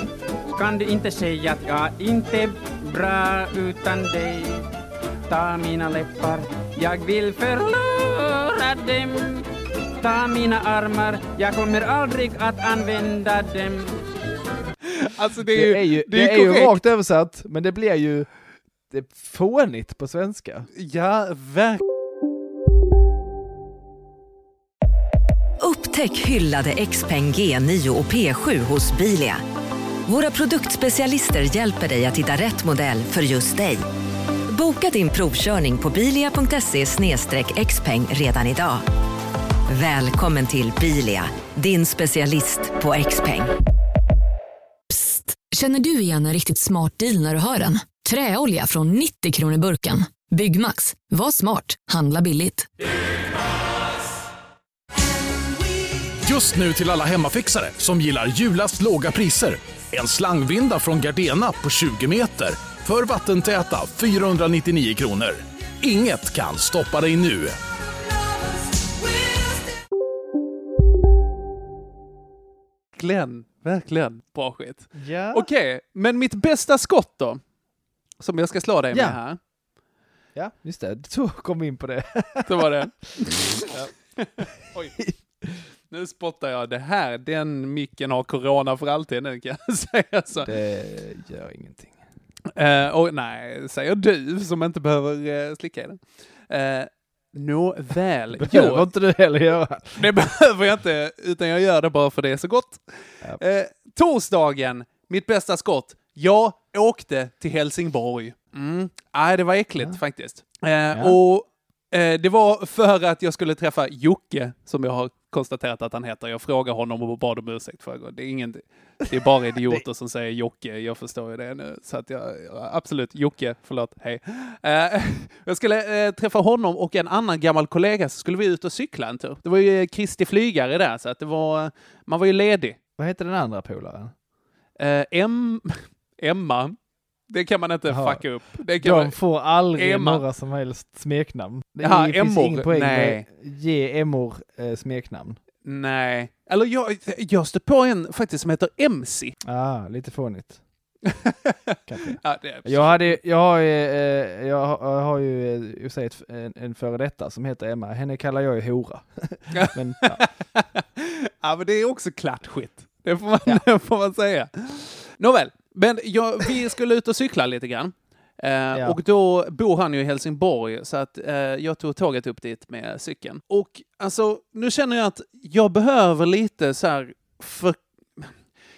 Kan du inte säga att jag inte är bra utan dig? Ta mina läppar, jag vill förlora dem. Ta mina armar, jag kommer aldrig att använda dem. Alltså det är ju, Det är ju, det det är är ju rakt översatt, men det blir ju det är fånigt på svenska. Ja, verkligen. Upptäck hyllade XPeng G9 och P7 hos Bilia. Våra produktspecialister hjälper dig att hitta rätt modell för just dig. Boka din provkörning på bilia.se xpeng redan idag. Välkommen till Bilia, din specialist på XPeng. Känner du igen en riktigt smart deal när du hör den? Träolja från 90 kronor burken. Byggmax. Var smart. Handla billigt. Just nu till alla hemmafixare som gillar julast låga priser. En slangvinda från Gardena på 20 meter för vattentäta 499 kronor. Inget kan stoppa dig nu. Verkligen, verkligen bra skit. Ja. Okej, men mitt bästa skott då? Som jag ska slå dig med Ja. här. Ja, just det. Så kom vi in på det. Det var det. Oj. Nu spottar jag. Det här, den micken har corona för alltid nu kan jag säga så. Det gör ingenting. Eh, och nej, säger du som inte behöver uh, slicka i den. Uh, Nåväl. Behöver inte du heller göra. Det behöver jag inte, utan jag gör det bara för det är så gott. Ja. Eh, torsdagen, mitt bästa skott. Jag åkte till Helsingborg. Mm. Nej, det var äckligt faktiskt. Eh, Och det var för att jag skulle träffa Jocke, som jag har konstaterat att han heter. Jag frågade honom och bad om ursäkt förra gången. Det är, ingen, det är bara idioter som säger Jocke, jag förstår ju det nu. Så att jag, absolut, Jocke, förlåt, hej. Eh, jag skulle eh, träffa honom och en annan gammal kollega, så skulle vi ut och cykla en tur. Det var ju Kristi flygare där, så att det var, man var ju ledig Vad heter den andra polaren? Eh, em, Emma. Det kan man inte Jaha. fucka upp. Det kan De man, får aldrig Emma. några som helst smeknamn. Det Jaha, finns ingen poäng Nej. med ge Emmor eh, smeknamn. Nej. Eller jag, jag stött på en faktiskt som heter MC. Ah, lite fånigt. Ja, Jag, hade, jag, har, ju, eh, jag, har, jag har ju eh, för sig ett- en, en före detta som heter Emma. Henne kallar jag ju hora. Men, ja. Ja, men det är också klatschigt. Det får man, det får man säga. Nåväl, men jag, vi skulle ut och cykla lite grann. Eh, Och då bor han ju i Helsingborg, så att eh, jag tog tåget upp dit med cykeln. Och alltså, nu känner jag att jag behöver lite så här för...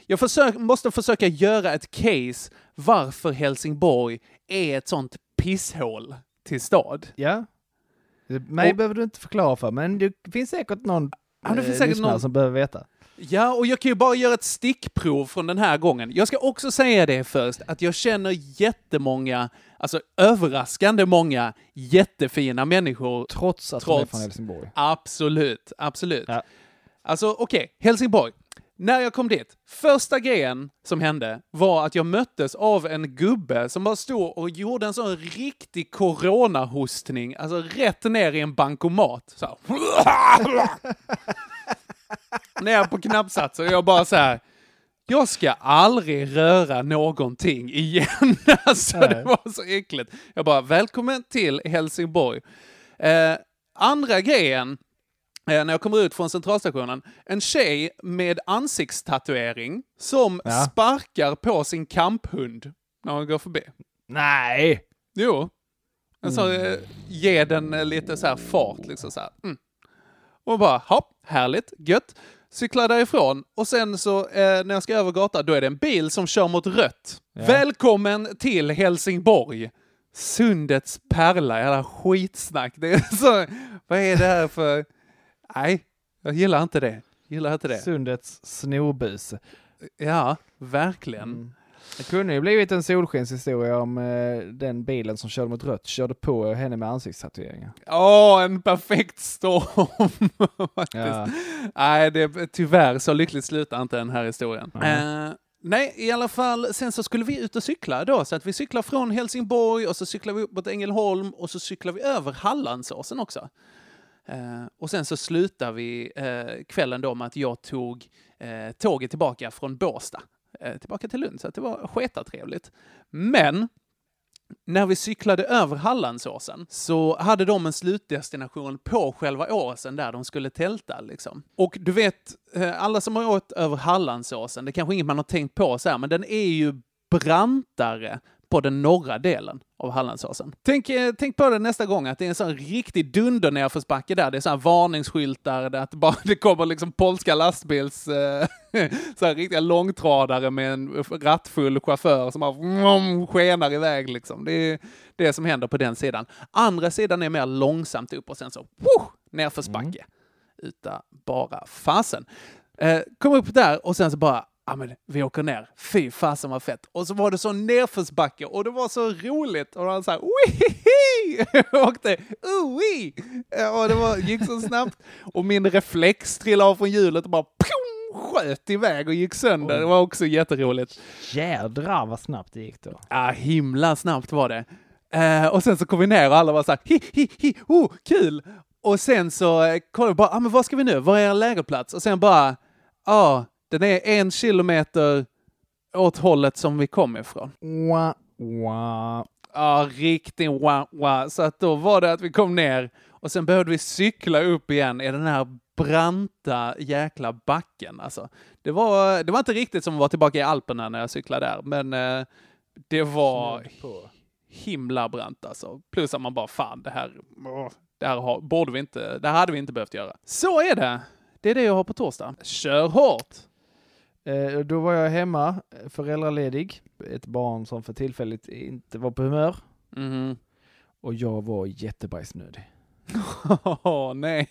Jag försök, måste försöka göra ett case varför Helsingborg är ett sånt pisshål till stad. Ja. Mig Och- behöver du inte förklara för, men det finns säkert någon Ja, det finns eh, säkert lyssnare någon- som behöver veta. Ja, och jag kan ju bara göra ett stickprov från den här gången. Jag ska också säga det först, att jag känner jättemånga, alltså överraskande många jättefina människor. Trots att de är från Helsingborg. Absolut, absolut. Alltså okej, Helsingborg. När jag kom dit, första grejen som hände var att jag möttes av en gubbe som bara stod och gjorde en sån riktig coronahostning, alltså rätt ner i en bankomat. Så. ner på knappsatser och jag bara så här. Jag ska aldrig röra någonting igen. Alltså, det var så äckligt. Jag bara, välkommen till Helsingborg. Eh, andra grejen, eh, när jag kommer ut från centralstationen, en tjej med ansiktstatuering som Ja. sparkar på sin kamphund när hon går förbi. Nej! Jo. Alltså, eh, ge den eh, lite så här fart, liksom så här. Mm. Och bara, hopp, härligt, gött. Cyklar därifrån och sen så eh, när jag ska över gatan, då är det en bil som kör mot rött. Ja. Välkommen till Helsingborg! Sundets pärla, jävla skitsnack. Det är så, vad är det här för... Nej, jag gillar inte det. Gillar inte det. Sundets snorbus. Ja, verkligen. Det kunde ju blivit en solskenshistoria om eh, den bilen som körde mot rött körde på henne med ansiktstatueringar. Åh, en perfekt storm! Ja. Nej, det, tyvärr så lyckligt slutar inte den här historien. Nej. Eh, nej, i alla fall, sen så skulle vi ut och cykla då, så att vi cyklar från Helsingborg och så cyklar vi upp mot Ängelholm och så cyklar vi över Hallandsåsen också. Eh, och sen så slutar vi eh, kvällen då med att jag tog eh, tåget tillbaka från Båstad Eh, tillbaka till Lund, så att det var sketatrevligt. Men när vi cyklade över Hallandsåsen så hade de en slutdestination på själva åsen där de skulle tälta. Liksom. Och du vet, eh, alla som har åkt över Hallandsåsen, det är kanske inget man har tänkt på så här, men den är ju brantare på den norra delen av Hallandsåsen. Tänk, eh, tänk på det nästa gång, att det är en sån riktig dunder nerförsbacke där. Det är så här varningsskyltar, att bara, det kommer liksom polska lastbils... Eh, så här riktiga långtradare med en rattfull chaufför som bara skenar iväg liksom. Det är det som händer på den sidan. Andra sidan är mer långsamt upp och sen så woo, nerförsbacke. Utan bara fasen. Eh, kom upp där och sen så bara, ja men vi åker ner. Fy fasen vad fett. Och så var det så nerförsbacke och det var så roligt. Och han så här, wihihi! Jag åkte, ui! Eh, Och det var, gick så snabbt. Och min reflex trillade av från hjulet och bara pjong, sköt iväg och gick sönder. Det var också jätteroligt. Jädrar vad snabbt det gick då. Ja, himla snabbt var det. Eh, och sen så kom vi ner och alla var så här, hi, hi, hi, oh, kul! Och sen så eh, kollade vi bara, ah, men vad ska vi nu? Var är er lägerplats? Och sen bara, ja, ah, den är en kilometer åt hållet som vi kom ifrån. Wah, wah. Ja, riktigt wah, wah. Så att då var det att vi kom ner och sen behövde vi cykla upp igen i den här branta jäkla backen. Alltså, det, var, det var inte riktigt som att vara tillbaka i Alperna när jag cyklade där, men eh, det var himla brant alltså. Plus att man bara, fan, det här, det här har, borde vi inte, det här hade vi inte behövt göra. Så är det. Det är det jag har på torsdag. Kör hårt! Eh, då var jag hemma, eh, föräldraledig. Ett barn som för tillfället inte var på humör. Mhm. Och jag var jättebajsnödig. Åh, nej.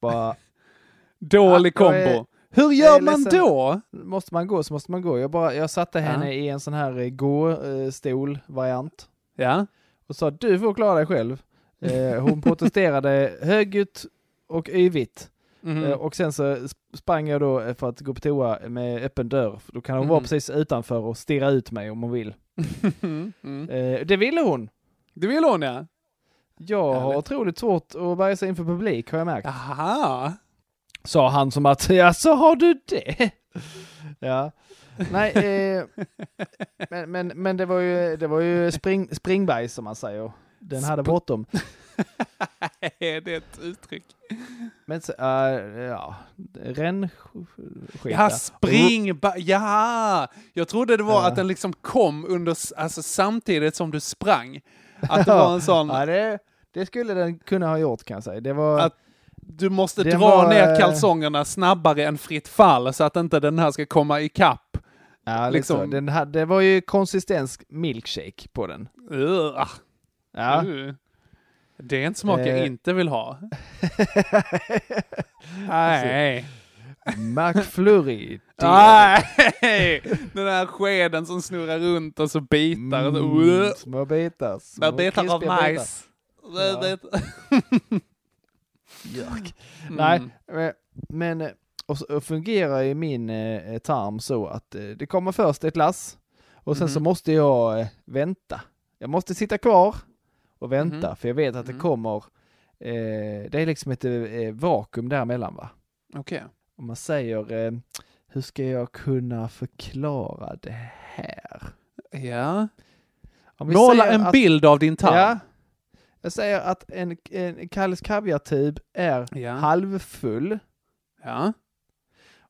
Bara, Dålig Ja, jag är- kombo. Hur gör man då? Måste man gå så måste man gå. Jag, bara, jag satte henne i en sån här eh, gå-stol-variant. Ja. Och sa du får klara dig själv. Eh, hon protesterade högljutt och yvigt. Eh, Och sen så sp- sprang jag då eh, för att gå på toa med öppen dörr. Då kan hon vara Mhm. precis utanför och stirra ut mig om hon vill. Mm. Det ville hon. Det vill hon ja. Jag har otroligt svårt att värja sig inför publik har jag märkt. Aha. Sa han som att, ja så har du det? ja. Nej, eh, men, men, men det var ju, det var ju spring, springbajs som man säger. Den hade bråttom. är det ett uttryck? Men så, uh, ja, rännskita. Ja, spring... Ja! Jag trodde det var Ja. att den liksom kom under, alltså samtidigt som du sprang. Att det var en sån... Ja, det, det skulle den kunna ha gjort kan jag säga. Det var... Att du måste dra var, ner kalsongerna snabbare än fritt fall så att inte den här ska komma ikapp. ja, liksom- den hade, det var ju konsistens milkshake på den. Ugh. Ja. Uh. Det är en smak jag Eh. inte vill ha. Nej. McFlurry. Nej! Den där skeden som snurrar runt och så bitar. och så, Mm, små bitar. Små bitar av majs. Ja. Bitar. Jörk. Mm. Nej, men och så och fungerar i min eh, tarm så att eh, det kommer först ett lass och sen så Mhm. måste jag eh, vänta. Jag måste sitta kvar och vänta Mhm. för jag vet att det Mhm. kommer, eh, det är liksom ett eh, vakuum däremellan va. Okej. Om man säger, eh, hur ska jag kunna förklara det här? Ja. Om vi Måla en att- bild av din tarm. Ja. Jag säger att en, en Kalles kaviartub är Ja. halvfull Ja.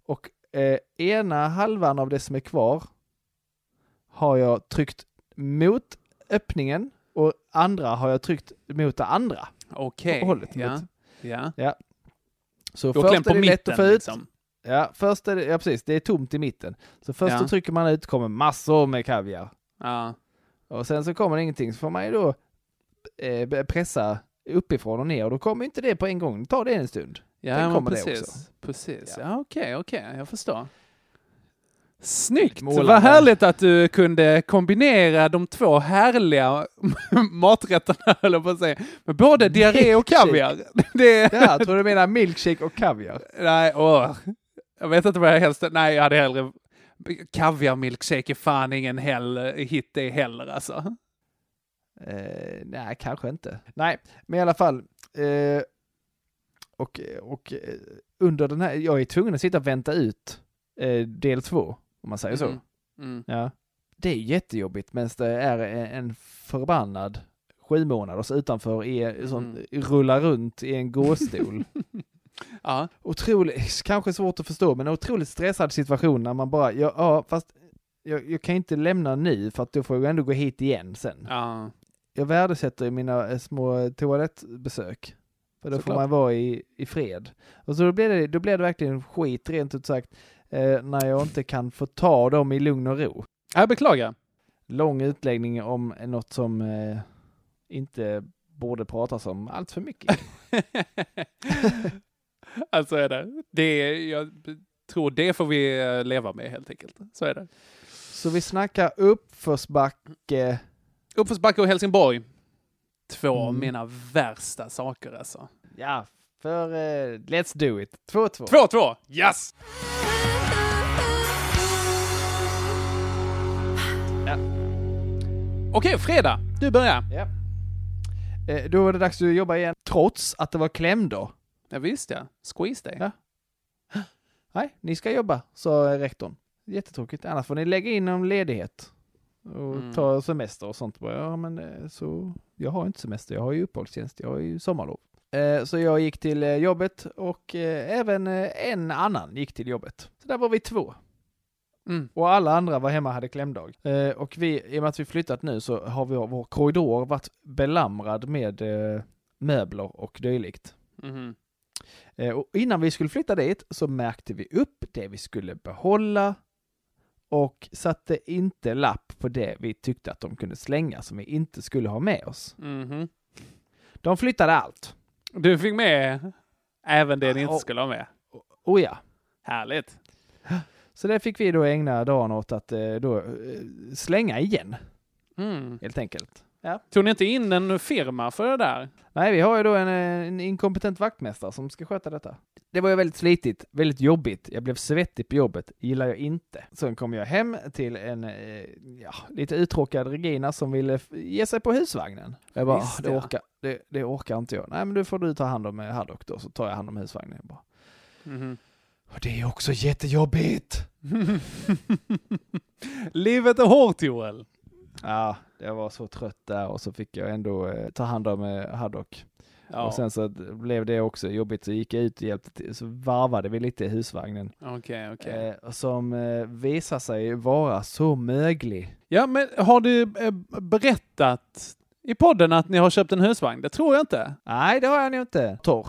och eh, ena halvan av det som är kvar har jag tryckt mot öppningen och andra har jag tryckt mot det andra. Okej. hållet Ja. Ja. Ja. Så Du först är det lätt att få ut. liksom. Ja, först är det, ja precis, det är tomt i mitten. Så först Ja. trycker man ut, kommer massor med kaviar. Ja. Och sen så kommer det ingenting, så får man ju då eh, pressa uppifrån och ner och då kommer inte det på en gång, det tar det en stund. Ja, Sen kommer precis. det också. Precis. Ja, okej, okej. Jag förstår. Snyggt! Målande. Vad härligt att du kunde kombinera de två härliga maträtterna, höll jag på att säga. Med både diarré och kaviar. Det... Ja, tror du menar milkshake och kaviar. Nej, åh. Jag vet inte vad jag helst... Nej, jag hade hellre... Kaviar-milkshake är fan ingen hell, hit det heller alltså. Eh, nej, kanske inte. Nej, men i alla fall. Eh, och, och eh, under den här, jag är tvungen att sitta och vänta ut eh, del två, om man säger så. Mm. Mm. Ja. Det är jättejobbigt medan det är en, förbannad sju månaders utanför är, som Mm. rullar runt i en gåstol. Ja. Otroligt, kanske svårt att förstå, men en otroligt stressad situation när man bara, ja, ja fast jag, jag kan inte lämna nu för att då får jag ändå gå hit igen sen. Ja. Jag värdesätter mina eh, små toalettbesök. För då får Såklart. man vara i, i fred. Och så då blir, det, då blir det verkligen skit rent ut sagt eh, när jag inte kan få ta dem i lugn och ro. Jag beklagar. Lång utläggning om något som eh, inte borde pratas om allt för mycket. alltså är det. det är, jag tror det får vi eh, leva med helt enkelt. Så är det. Så vi snackar uppförsbacke. Uppförsbacke och Helsingborg. Två av Mm. mina värsta saker alltså. Ja, för eh, let's do it. 2-2. 2-2! Yes! Ja. Okej, fredag. Du börjar. Ja. Eh, då var det dags att jobba igen, trots att det var klämdag. Ja, visst ja. Squeeze day. Ja. Nej, ni ska jobba, sa rektorn. Jättetråkigt, annars får ni lägga in en ledighet. Och Mm. ta semester och sånt. Ja, men eh, så, jag har inte semester, jag har ju uppehållstjänst, jag har ju sommarlov. Eh, Så jag gick till jobbet och eh, även en annan gick till jobbet. Så där var vi två. Mm. Och alla andra var hemma och hade klämdag. Eh, Och vi, i och med att vi flyttat nu så har vi, vår korridor varit belamrad med eh, möbler och dylikt. Mhm. Eh, Och innan vi skulle flytta dit så märkte vi upp det vi skulle behålla och satte inte lapp på det vi tyckte att de kunde slänga som vi inte skulle ha med oss. Mhm. De flyttade allt. Du fick med även det ni inte Ja. skulle ha med. Oh ja. Härligt. Så det fick vi då ägna dagen åt att eh, då, eh, slänga igen, Mm. helt enkelt. Ja. Tog ni inte in en firma för det där? Nej, vi har ju då en, eh, en inkompetent vaktmästare som ska sköta detta. Det var ju väldigt slitigt, väldigt jobbigt. Jag blev svettig på jobbet, gillar jag inte. Sen kom jag hem till en ja, lite uttråkad Regina som ville ge sig på husvagnen. Jag bara, Visst, "Ah, det, ja. orkar, det, det orkar inte jag. Nej, men då får du ta hand om Haddock då, så tar jag hand om husvagnen. Jag bara, Mhm. Och det är också jättejobbigt. Livet är hårt Joel. Ja, jag var så trött där och så fick jag ändå eh, ta hand om eh, Haddock. Ja. Och sen så blev det också jobbigt, så gick jag ut och hjälpte till, så varvade vi lite i husvagnen. Okej, okej. Eh, som eh, visar sig vara så möglig. Ja, men har du eh, berättat i podden att ni har köpt en husvagn? Det tror jag inte. Nej, det har jag nog inte. Torr,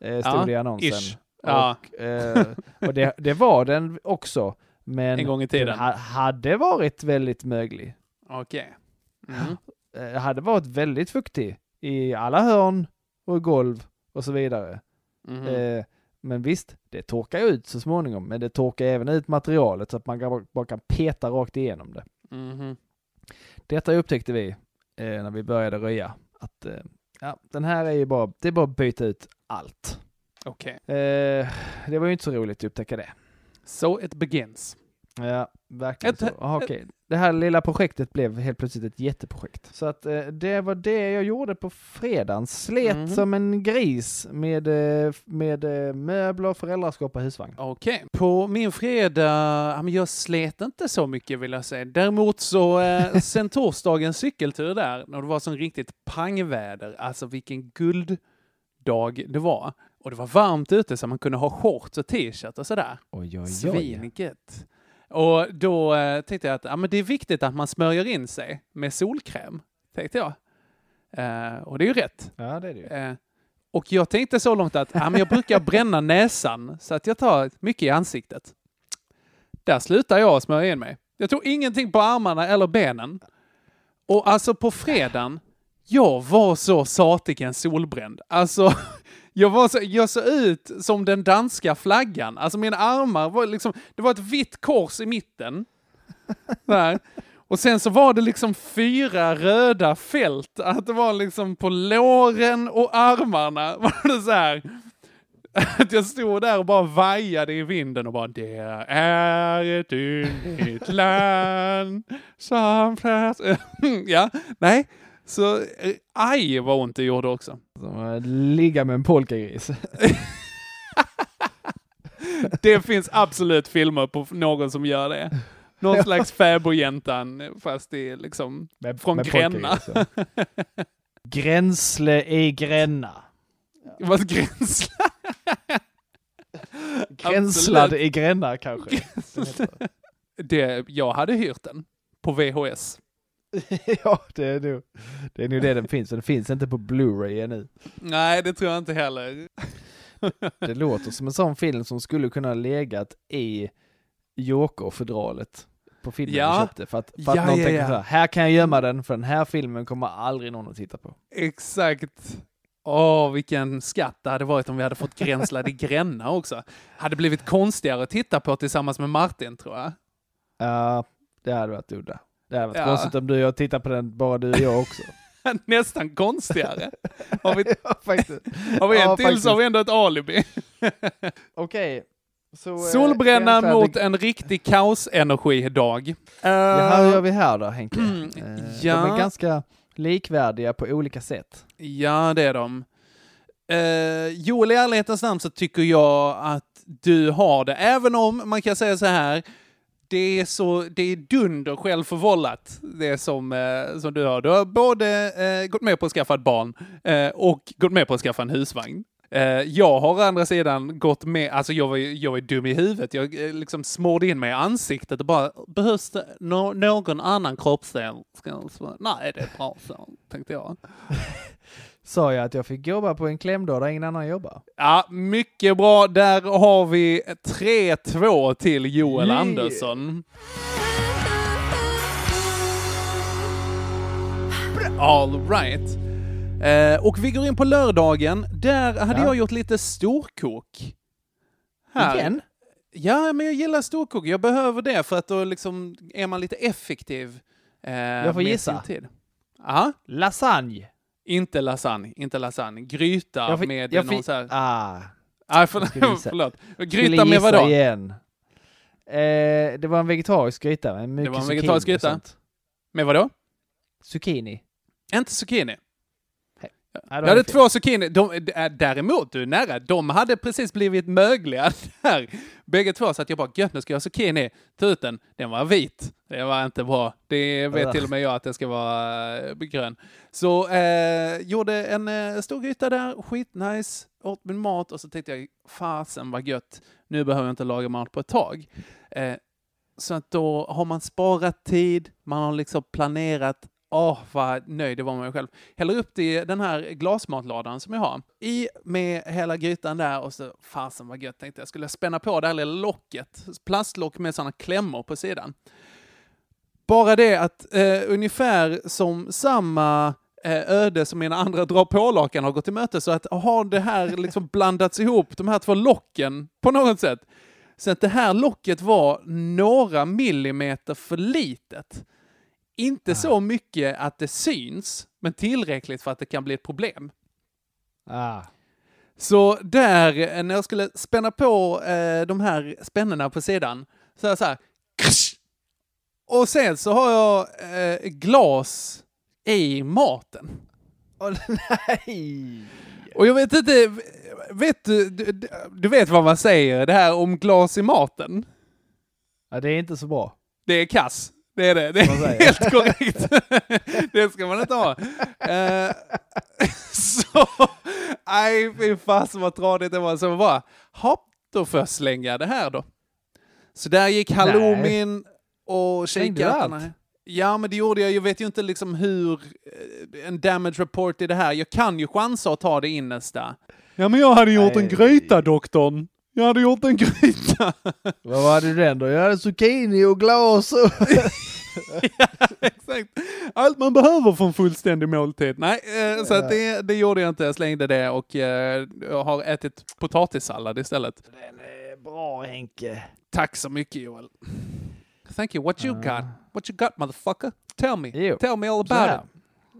eh, stod Ja, det i annonsen. ish. Ja. Och, eh, och det, det var den också. Men En gång i tiden. den ha, hade varit väldigt möglig. Okej. Mm. Eh, hade varit väldigt fuktig i alla hörn och golv och så vidare. Mhm. Eh, men visst, det torkar ut så småningom, men det torkar även ut materialet så att man bara kan peta rakt igenom det. Mhm. Detta upptäckte vi eh, när vi började röja, att eh, ja, den här är ju bara, det är bara att byta ut allt. Okej. Eh, det var ju inte så roligt att upptäcka det. So it begins. Ja, verkligen Ett- så. Aha, okej. Det här lilla projektet blev helt plötsligt ett jätteprojekt. Så att eh, det var det jag gjorde på fredagen. Slet Mhm. som en gris med, eh, med eh, möbler, föräldraskap och husvagn. Okej. På min fredag, jag slet inte så mycket vill jag säga. Däremot så, eh, sen torsdagens cykeltur där, när det var sån riktigt pangväder, alltså vilken gulddag det var. Och det var varmt ute så man kunde ha shorts och t-shirt och sådär. Svingött. Och då eh, tänkte jag att ja, men det är viktigt att man smörjer in sig med solkräm, tänkte jag. Eh, och det är ju rätt. Ja, det är det ju. Eh, och jag tänkte så långt att ja, men jag brukar bränna näsan så att jag tar mycket i ansiktet. Där slutar jag smörja in mig. Jag tog ingenting på armarna eller benen. Och alltså på fredagen, jag var så satiken solbränd. Alltså, jag, var så, jag såg ut som den danska flaggan. Alltså mina armar var liksom, det var ett vitt kors i mitten. Där. Och sen så var det liksom fyra röda fält. Att det var liksom på låren och armarna. Var det så här. Att jag stod där och bara vajade i vinden och bara Det är ett unikt land som. Ja, nej. Så eh, aj vad ont det gjorde också. Ligga med en polkagris. Det finns absolut filmer på någon som gör det. Någon slags fäbodjäntan fast det är liksom från med Gränna. Gränsle i Gränna. Vad gränsla? Gränslad Absolut. i Gränna kanske. Det, jag hade hyrt den på VHS. ja, det är nog det, är nog det den finns. Den finns inte på Blu-ray ännu. Nej, det tror jag inte heller. Det låter som en sån film som skulle kunna legat i Joker-fodralet på filmen Ja. vi köpte. För att, för att Ja, någon ja, tänker ja. så här, här kan jag gömma den för den här filmen kommer aldrig någon att titta på. Exakt. Åh, vilken skatt det hade varit om vi hade fått Gränslad i Gränna också. Hade blivit konstigare att titta på tillsammans med Martin, tror jag. Ja, det hade varit udda. Det hade varit Ja. konstigt om du och jag tittar på den, bara du och jag också. Nästan konstigare. Har vi, ja, har vi en Ja, till faktiskt. så har vi ändå ett alibi. Okej. Så, eh, Gränslad i- mot en riktig kaosenergidag. Uh, Ja, hur gör vi här då Henke? Mm, Eh, ja. De är ganska likvärdiga på olika sätt. Ja, det är de. Uh, Joel, i ärlighetens namn så tycker jag att du har det. Även om man kan säga så här, det är, så, det är dunder självförvållat, det som, eh, som du har. Du har både eh, gått med på att skaffa ett barn eh, och gått med på att skaffa en husvagn. Eh, jag har å andra sidan gått med, alltså jag var, jag var dum i huvudet. Jag eh, liksom smorde in mig i ansiktet och bara, behövs det no någon annan kroppsdel? Nej, det är bra så, tänkte jag. Sa jag att jag fick jobba på en klämdag där ingen annan jobbar? Ja, mycket bra. Där har vi 3-2 till Joel Yeah. Andersson. All right. Eh, och vi går in på lördagen. Där hade Ja. jag gjort lite storkok. Här. Igen? Ja, men jag gillar storkok. Jag behöver det för att då liksom är man lite effektiv. Eh, Jag får gissa. sin Tid. Aha. Lasagne. Inte lasagne, inte lasagne. Gryta fick- med någon fick- så här... Ah. Ah, för, förlåt. Gryta med vadå? igen. Eh, det var en vegetarisk gryta mycket Det var en vegetarisk gryta? Med vadå? Zucchini. Inte zucchini. Jag hade två zucchini. De, äh, däremot, du är nära. De hade precis blivit mögliga där. Bägge två. Så att jag bara, gött, nu ska jag ha zucchini. Ta ut den. Den var vit. Det var inte bra. Det vet till och med jag att den ska vara äh, grön. Så eh, gjorde en eh, stor gryta där. Skitnice. Åt min mat och så tänkte jag, fasen vad gött. Nu behöver jag inte laga mat på ett tag. Eh, så att då har man sparat tid, man har liksom planerat. Åh, vad nöjd det var med mig själv. Häller upp det i den här glasmatlådan som jag har. I med hela grytan där och så, fasen vad gött tänkte jag. Skulle jag spänna på det här lilla locket. Plastlock med sådana klämmor på sidan. Bara det att eh, ungefär som samma eh, öde som mina andra dra på-lakan har gått till möte så att har det här liksom blandats ihop, de här två locken på något sätt. Så att det här locket var några millimeter för litet. Inte så mycket att det syns, men tillräckligt för att det kan bli ett problem. Ah. Så där, eh, när jag skulle spänna på eh, de här spännena på sidan, så är jag så här, och sen så har jag eh, glas i maten. Åh nej! Och jag vet inte, vet du, du, du vet vad man säger, det här om glas i maten? Ja, det är inte så bra. Det är kass. Det är det. Det är helt korrekt. det ska man inte ha. Eh, så, nej fy fasen vad tradigt det var. Så bara, hopp, då får jag slänga det här då. Så där gick halloumin och kikärtorna. Ja, men det gjorde jag. Jag vet ju inte liksom hur eh, en damage report i det här. Jag kan ju chansa att ta det innersta. Ja, men jag hade gjort en gryta, doktorn. Jag hade gjort en gryta. Vad var det den då? Jag hade zucchini och glas och... ja, exakt. Allt man behöver för en fullständig måltid. Nej, eh, så att det, det gjorde jag inte. Jag slängde det och eh, jag har ätit potatissallad istället. Den är bra Henke. Tack så mycket Joel. Thank you. What you got? What you got motherfucker? Tell me. Jo. Tell me all about it.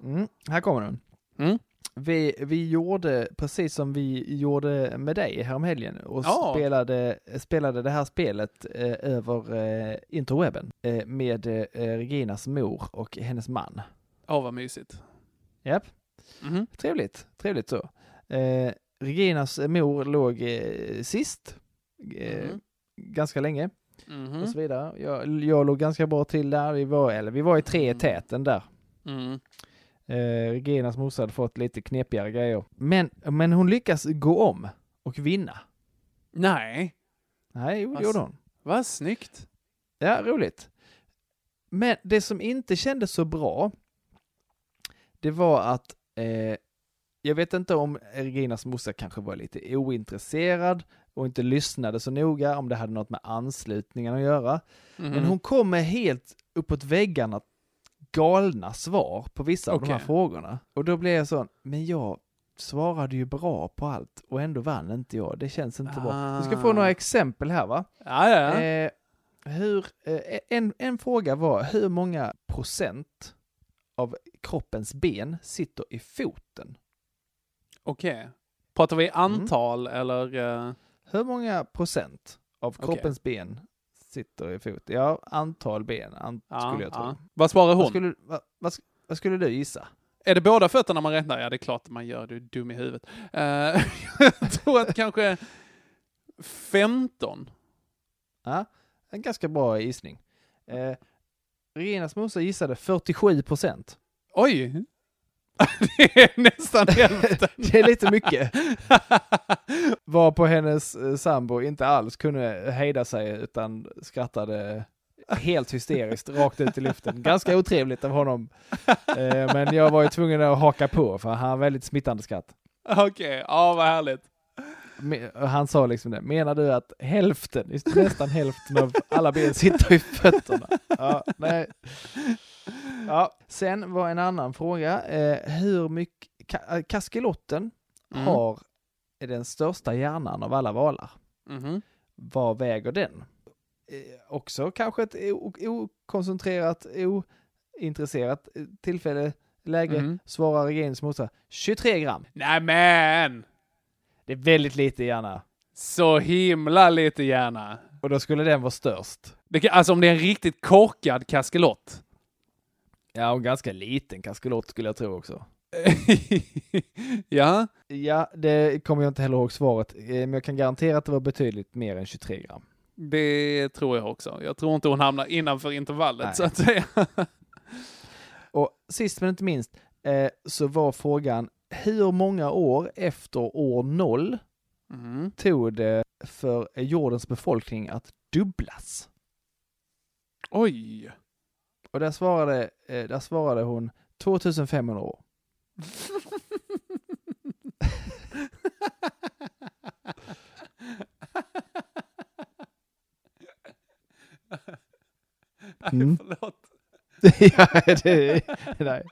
Mm, här kommer den. Mm. Vi, vi gjorde precis som vi gjorde med dig häromhelgen och Ja. spelade, spelade det här spelet eh, över eh, interwebben eh, med eh, Reginas mor och hennes man. Åh, vad mysigt. Japp, Mhm. trevligt, trevligt så. Eh, Reginas mor låg eh, sist, eh, Mhm. ganska länge Mhm. och så vidare. Jag, jag låg ganska bra till där, vi var, eller vi var i tre i Mm. täten där. Mm. Eh, Reginas morsa hade fått lite knepigare grejer. Men, men hon lyckas gå om och vinna. Nej, Nej, det Vad gjorde hon. vad snyggt. Ja, roligt. Men det som inte kändes så bra, det var att eh, jag vet inte om Reginas morsa kanske var lite ointresserad och inte lyssnade så noga, om det hade något med anslutningen att göra. Men Mhm. hon kom med helt uppåt väggarna galna svar på vissa av de här frågorna. Och då blev jag så, men jag svarade ju bra på allt och ändå vann inte jag. Det känns inte bra. Du ska få Ah. några exempel här va? Ja, ja. Eh, hur, eh, en, en fråga var hur många procent av kroppens ben sitter i foten? Okej. Pratar vi Mm. antal eller? eh, Hur många procent av kroppens ben sitter i foten? Ja, antal ben an, ja, skulle jag tro. ja. Vad svarar hon? Vad skulle, vad, vad, vad skulle du gissa? Är det båda fötterna man räknar? Ja, det är klart man gör. Du är dum i huvudet. Eh, jag tror att kanske 15. Ja, en ganska bra gissning. Eh, Reginas morsa gissade 47 procent. Oj! det är nästan hälften. Det är lite mycket. Var på hennes eh, sambo inte alls kunde hejda sig utan skrattade helt hysteriskt rakt ut i luften. Ganska otrevligt av honom. Eh, men jag var ju tvungen att haka på för han har väldigt smittande skratt. Okej, ja vad härligt. Han sa liksom det, menar du att hälften, nästan hälften av alla ben sitter i fötterna? Ja, nej. Ja, sen var en annan fråga, eh, hur mycket, ka- eh, kaskelotten Mm. har den största hjärnan av alla valar. Mhm. Vad väger den? Eh, också kanske ett okoncentrerat, ointresserat eh, tillfälle. läge Mm. svarar Regins morsa 23 gram. Nämen! Det är väldigt lite gärna. Så himla lite gärna. Och då skulle den vara störst. Det alltså om det är en riktigt korkad kaskelott. Ja, och ganska liten kaskelott skulle jag tro också. ja. Ja, det kommer jag inte heller ihåg svaret, eh, men jag kan garantera att det var betydligt mer än 23 gram. Det tror jag också. Jag tror inte hon hamnar innanför intervallet Nej. så att säga. Och sist men inte minst eh, så var frågan hur många år efter år noll Mm. tog det för jordens befolkning att dubblas? Oj! Och där svarade, eh, där svarade hon 2500 år. Mm. Förlåt. ja, det, nej.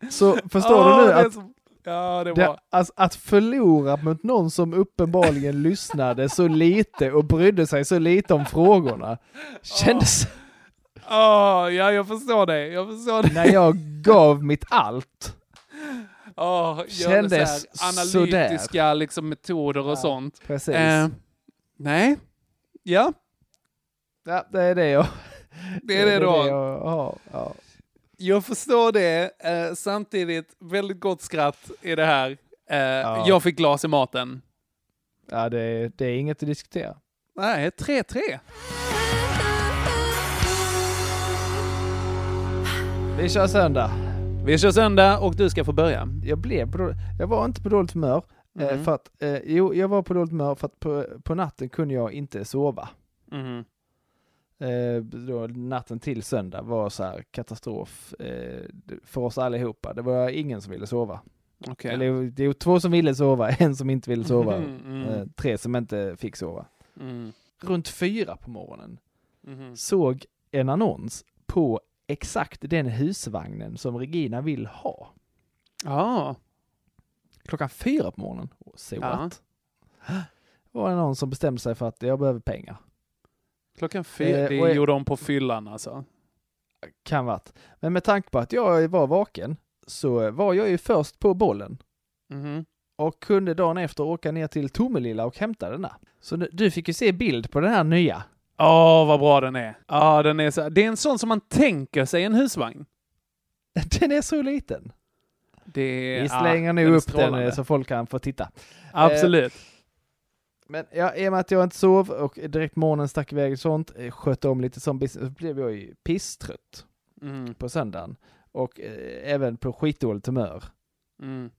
Så förstår Åh, du nu det är att, så- Ja, det det, var... alltså, att förlora mot någon som uppenbarligen lyssnade så lite och brydde sig så lite om frågorna kändes Åh, ja, jag förstår det. Jag förstår det. när jag gav mitt allt. Gör Kändes så analytiska liksom, metoder och Ja, sånt. precis. Eh, nej. Ja, Ja, det är det jag... det är det du har. jag har. Ja. Jag förstår det. Eh, samtidigt, väldigt gott skratt i det här. Eh, Ja. Jag fick glas i maten. Ja, det, är- det är inget att diskutera. Nej, 3-3. Vi kör söndag. Vi kör söndag och du ska få börja. Jag blev på dåligt, Jag var inte på dåligt humör. Eh, Mhm. för att, eh, jo, jag var på dåligt humör för att på, på natten kunde jag inte sova. Mhm. Eh, då, natten till söndag var så här katastrof eh, för oss allihopa. Det var ingen som ville sova. Okej. Eller det är två som ville sova, en som inte ville sova, Mhm, mm. eh, tre som inte fick sova. Mm. Runt fyra på morgonen Mhm. såg en annons på exakt den husvagnen som Regina vill ha. Ja. Klockan fyra på morgonen. Så Ja. what? var det någon som bestämde sig för att jag behöver pengar. Klockan fyra. Eh, det gjorde de på fyllan alltså. Kan varit. Men med tanke på att jag var vaken så var jag ju först på bollen Mhm. och kunde dagen efter åka ner till Tomelilla och hämta denna. Så nu- du fick ju se bild på den här nya. Åh, vad bra den är. Ja, den är så, det är en sån som man tänker sig en husvagn. Den är så liten. Det är, Vi slänger nu den är upp den strålande. eh, så folk kan få titta. Absolut. Men ja, i och med att jag inte sov och direkt morgonen stack iväg och sånt, eh, skötte om lite sån business, blev jag ju pisstrött Mm. på söndagen. Och eh, även på skitdåligt humör. Mm.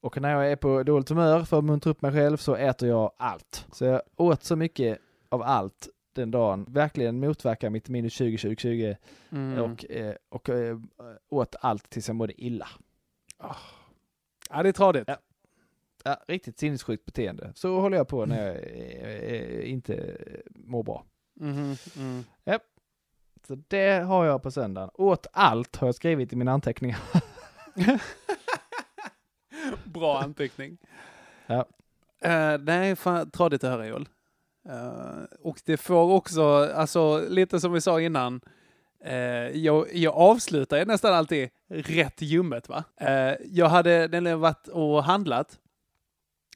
Och när jag är på dåligt humör för att muntra upp mig själv så äter jag allt. Så jag åt så mycket av allt den dagen, verkligen motverkar mitt minus 20 20 20 Mm. och, eh, och eh, åt allt tills jag mådde illa. Ja, det är tradigt. Ja. Ja, riktigt sinnessjukt beteende. Så håller jag på när jag eh, inte mår bra. Mhm, mm. Japp. Så det har jag på söndagen. Åt allt har jag skrivit i mina anteckningar. Bra anteckning. Ja. Uh, nej, fan, tradigt att höra Joel. Eh, och det får också, alltså lite som vi sa innan, eh, jag, jag avslutar nästan alltid rätt ljummet va. Eh, jag hade nämligen varit och handlat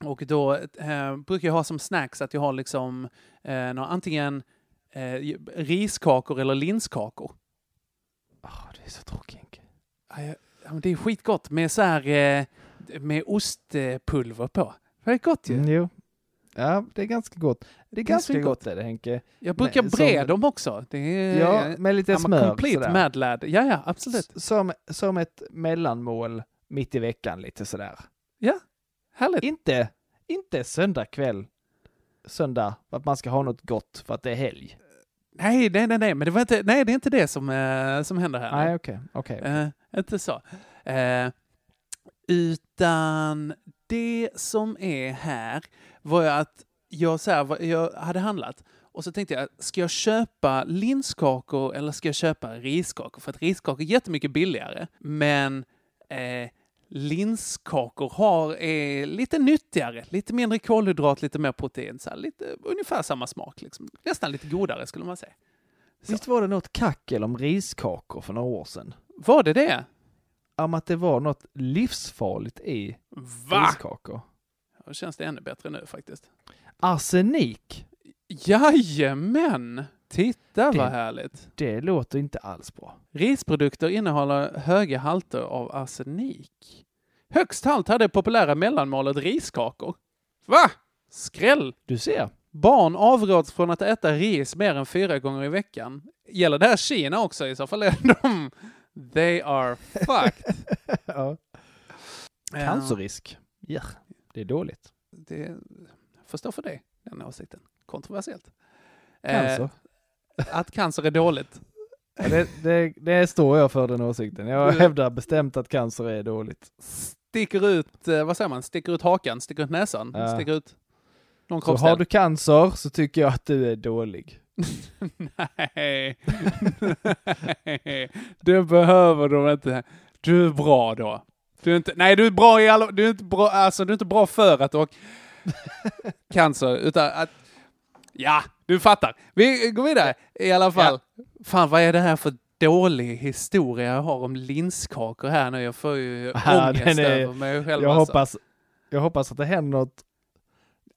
och då eh, brukar jag ha som snacks att jag har liksom eh, några, antingen eh, riskakor eller linskakor. Åh, det är så tråkigt. Ja, jag- ja, men det är skitgott med så här eh, med ostpulver på. Det är gott ju. Mm, jo. Ja, det är ganska gott. Det är ganska svingott. gott är det Henke. Jag brukar Men bre som- dem också. Det är, Ja, med lite I'm smör. Complete sådär. mad lad. Ja, ja, absolut. S- Som, som ett mellanmål mitt i veckan lite sådär. Ja, härligt. Inte, inte söndag kväll, söndag, att man ska ha något gott för att det är helg. Nej, nej, nej, nej, men det var inte, nej, det är inte det som, eh, som händer här. Nej, okej, okej. Eh, inte så. Eh, utan det som är här var att jag, så här, jag hade handlat och så tänkte jag, ska jag köpa linskakor eller ska jag köpa riskakor? För att riskakor är jättemycket billigare, men eh, linskakor har, är lite nyttigare, lite mindre kolhydrat, lite mer protein, så här, lite, ungefär samma smak. Liksom. Nästan lite godare skulle man säga. Visst var det något kackel om riskakor för några år sedan? Var det det? Om att det var något livsfarligt i Va? riskakor. Då känns det ännu bättre nu faktiskt. Arsenik, Jajamän! Titta Det- vad härligt. det låter inte alls bra. Risprodukter innehåller höga halter av arsenik. Högst halt hade populära mellanmålet riskakor. Va? Skräll! Du ser. Barn avråds från att äta ris mer än fyra gånger i veckan. Gäller det här Kina också? I så fall är de... They are fucked. ja. Cancerrisk. Ja, det är dåligt. Det förstår för dig, den åsikten. Kontroversiellt. Cancer. Eh, att cancer är dåligt. Ja, det, det, det står jag för den åsikten. Jag hävdar bestämt att cancer är dåligt. Sticker ut, eh, vad säger man, sticker ut hakan, sticker ut näsan, Ja. sticker ut någon Så har du cancer så tycker jag att du är dålig. Nej. Nej. Det behöver de inte. Du är bra då. Du är inte, nej, du är bra i alla, du är inte bra, alltså du är inte bra för att du har cancer, utan att, ja, du fattar. Vi går vidare i alla fall. Fan, vad är det här för dålig historia jag har om linskakor här nu? Jag får ju Ja, ångest är- över mig själv. Jag alltså. hoppas, jag hoppas att det händer något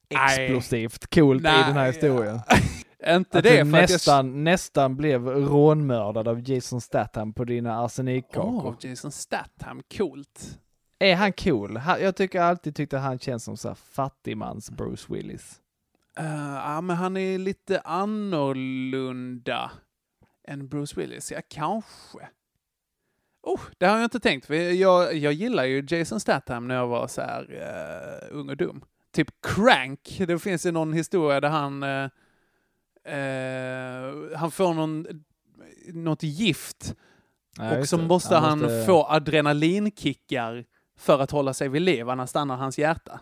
explosivt coolt i Nej. den här historien. Inte att det, du att jag- nästan, nästan blev rånmördad av Jason Statham på dina arsenikkakor. Åh, Jason Statham, coolt. Är han cool? Jag tycker alltid tyckte han känns som så här fattigmans Bruce Willis. Uh, ja, men han är lite annorlunda än Bruce Willis. Ja, kanske. Oh, det har jag inte tänkt. För jag, jag gillar ju Jason Statham när jag var så här uh, ung och dum. Typ Crank. Det finns ju någon historia där han eh, eh, han får någon, något gift Ja, och så måste Han han, måste- få adrenalinkickar för att hålla sig vid liv, annars stannar hans hjärta.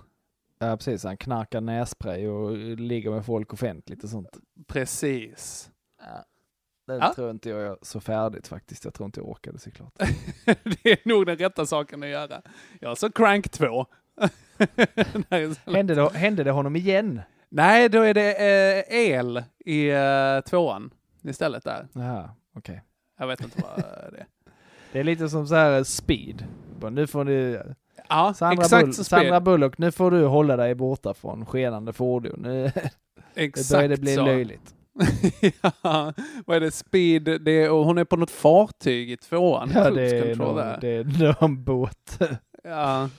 Ja precis, han knarkar nässpray och ligger med folk offentligt och sånt. Precis. Det Ja. tror inte jag är så färdigt faktiskt. Jag tror inte jag orkade såklart. det är nog den rätta saken att göra. Jag så Crank 2. hände, det, hände det honom igen? Nej, då är det eh, el i eh, tvåan istället där. Jaha, okej. Jag vet inte vad det är. Det är lite som så här speed. Bara, Nu får du... Ja, Sandra, exakt Bull, så Sandra Speed. Bullock, nu får du hålla dig borta från skenande fordon. Nu, Exakt det börjar det bli så. löjligt. ja, vad är det? Speed, det är, och hon är på något fartyg i tvåan. Ja, Cruise det är, någon, där. det är någon båt. Ja.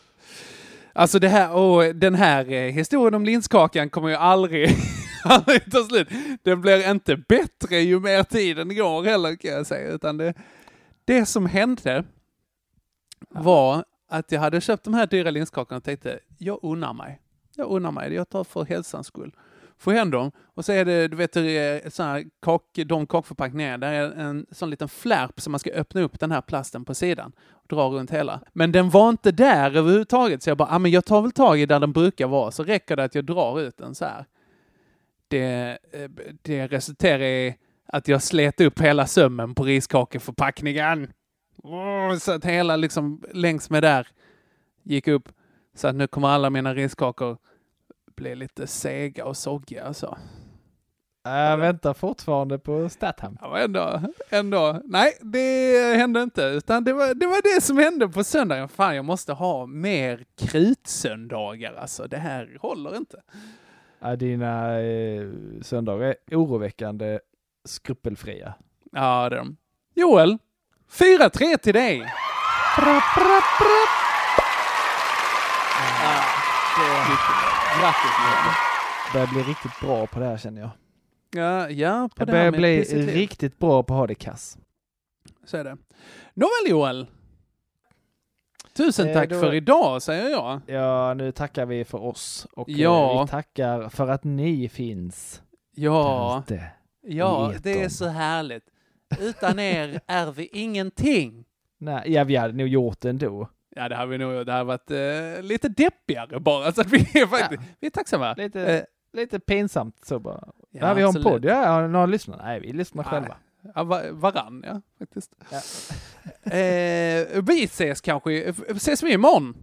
Alltså det här, och den här eh, historien om linskakan kommer ju aldrig, aldrig ta slut. Den blir inte bättre ju mer tiden går heller kan jag säga. Utan det, det som hände var att jag hade köpt de här dyra linskakorna och tänkte, jag unnar mig. Jag unnar mig, jag tar för hälsans skull. Får hem dem och så är det, du vet, så här kak, de kakförpackningar, där är en sån liten flärp som man ska öppna upp den här plasten på sidan och dra runt hela. Men den var inte där överhuvudtaget, så jag bara, ah, men jag tar väl tag i där den brukar vara, så räcker det att jag drar ut den så här. Det, eh, det resulterar i att jag slet upp hela sömmen på riskakeförpackningen. Så att hela liksom längs med där gick upp. Så att nu kommer alla mina riskakor bli lite sega och soggiga och så. Jag väntar fortfarande på Statham. Ja, ändå, ändå. Nej, det hände inte. Utan det var, det var det som hände på söndagen. Fan, jag måste ha mer krutsöndagar alltså. Det här håller inte. Ja, dina eh, söndagar är oroväckande skrupelfria. Ja, det är de. Joel, 4-3 till dig. Grattis Joel. Börjar bli riktigt bra på det här känner jag. Ja, ja, på Jag det börjar bli riktigt bra på att ha det kass. Så är det. Nåväl Joel. Tusen Eh, tack då- för idag, säger jag. Ja, nu tackar vi för oss och eh, Ja. vi tackar för att ni finns. Ja, ja det är så härligt. Utan er är vi ingenting. Nej, ja, vi hade nog gjort det ändå. Ja, det har vi nog. Det har varit eh, lite deppigare bara. Så att vi är faktiskt vi är tacksamma. Lite, Eh, lite pinsamt så bara. Ja, Ja, vi har en podd. Ja, några lyssnare? Nej, vi lyssnar Nej. själva. Ja, va- varann, ja, faktiskt. eh, vi ses kanske. Ses vi imorgon?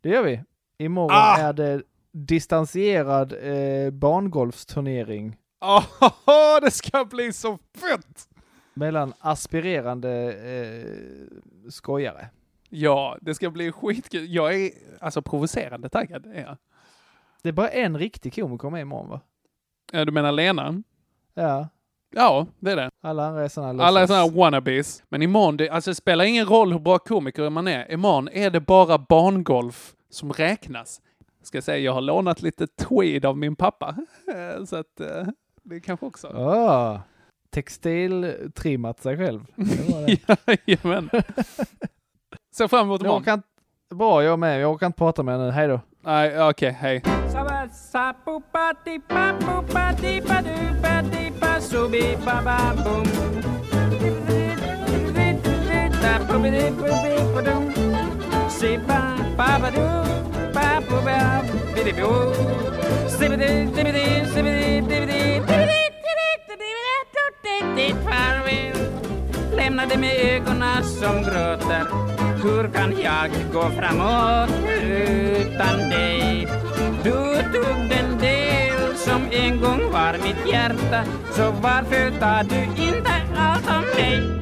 Det gör vi. Imorgon Ah! är det distanserad eh, barngolfsturnering. Ja, det ska bli så fett! mellan aspirerande eh, skojare. Ja, det ska bli skitkul. Jag är alltså provocerande taggad. Är jag. Det är bara en riktig komiker med imorgon va? Ja, du menar Lena? Ja. Ja, det är det. Alla andra är sådana Alla är låtsas- sådana wannabes. Men imorgon, det, alltså, det spelar ingen roll hur bra komiker man är. Imorgon är det bara barngolf som räknas. Ska jag säga, jag har lånat lite tweed av min pappa. Så att eh, det kanske också... Ah, textiltrimmat sig själv. Det var det. Jajamän. Ser fram emot Jag imorgon. orkar inte, bra jag med, jag orkar inte prata med henne. Hej då. Nej, okej, hej. Lämnade med ögonen som gråter hur kan jag gå framåt utan dig? Du tog den del som en gång var mitt hjärta Så varför tar du inte allt om mig?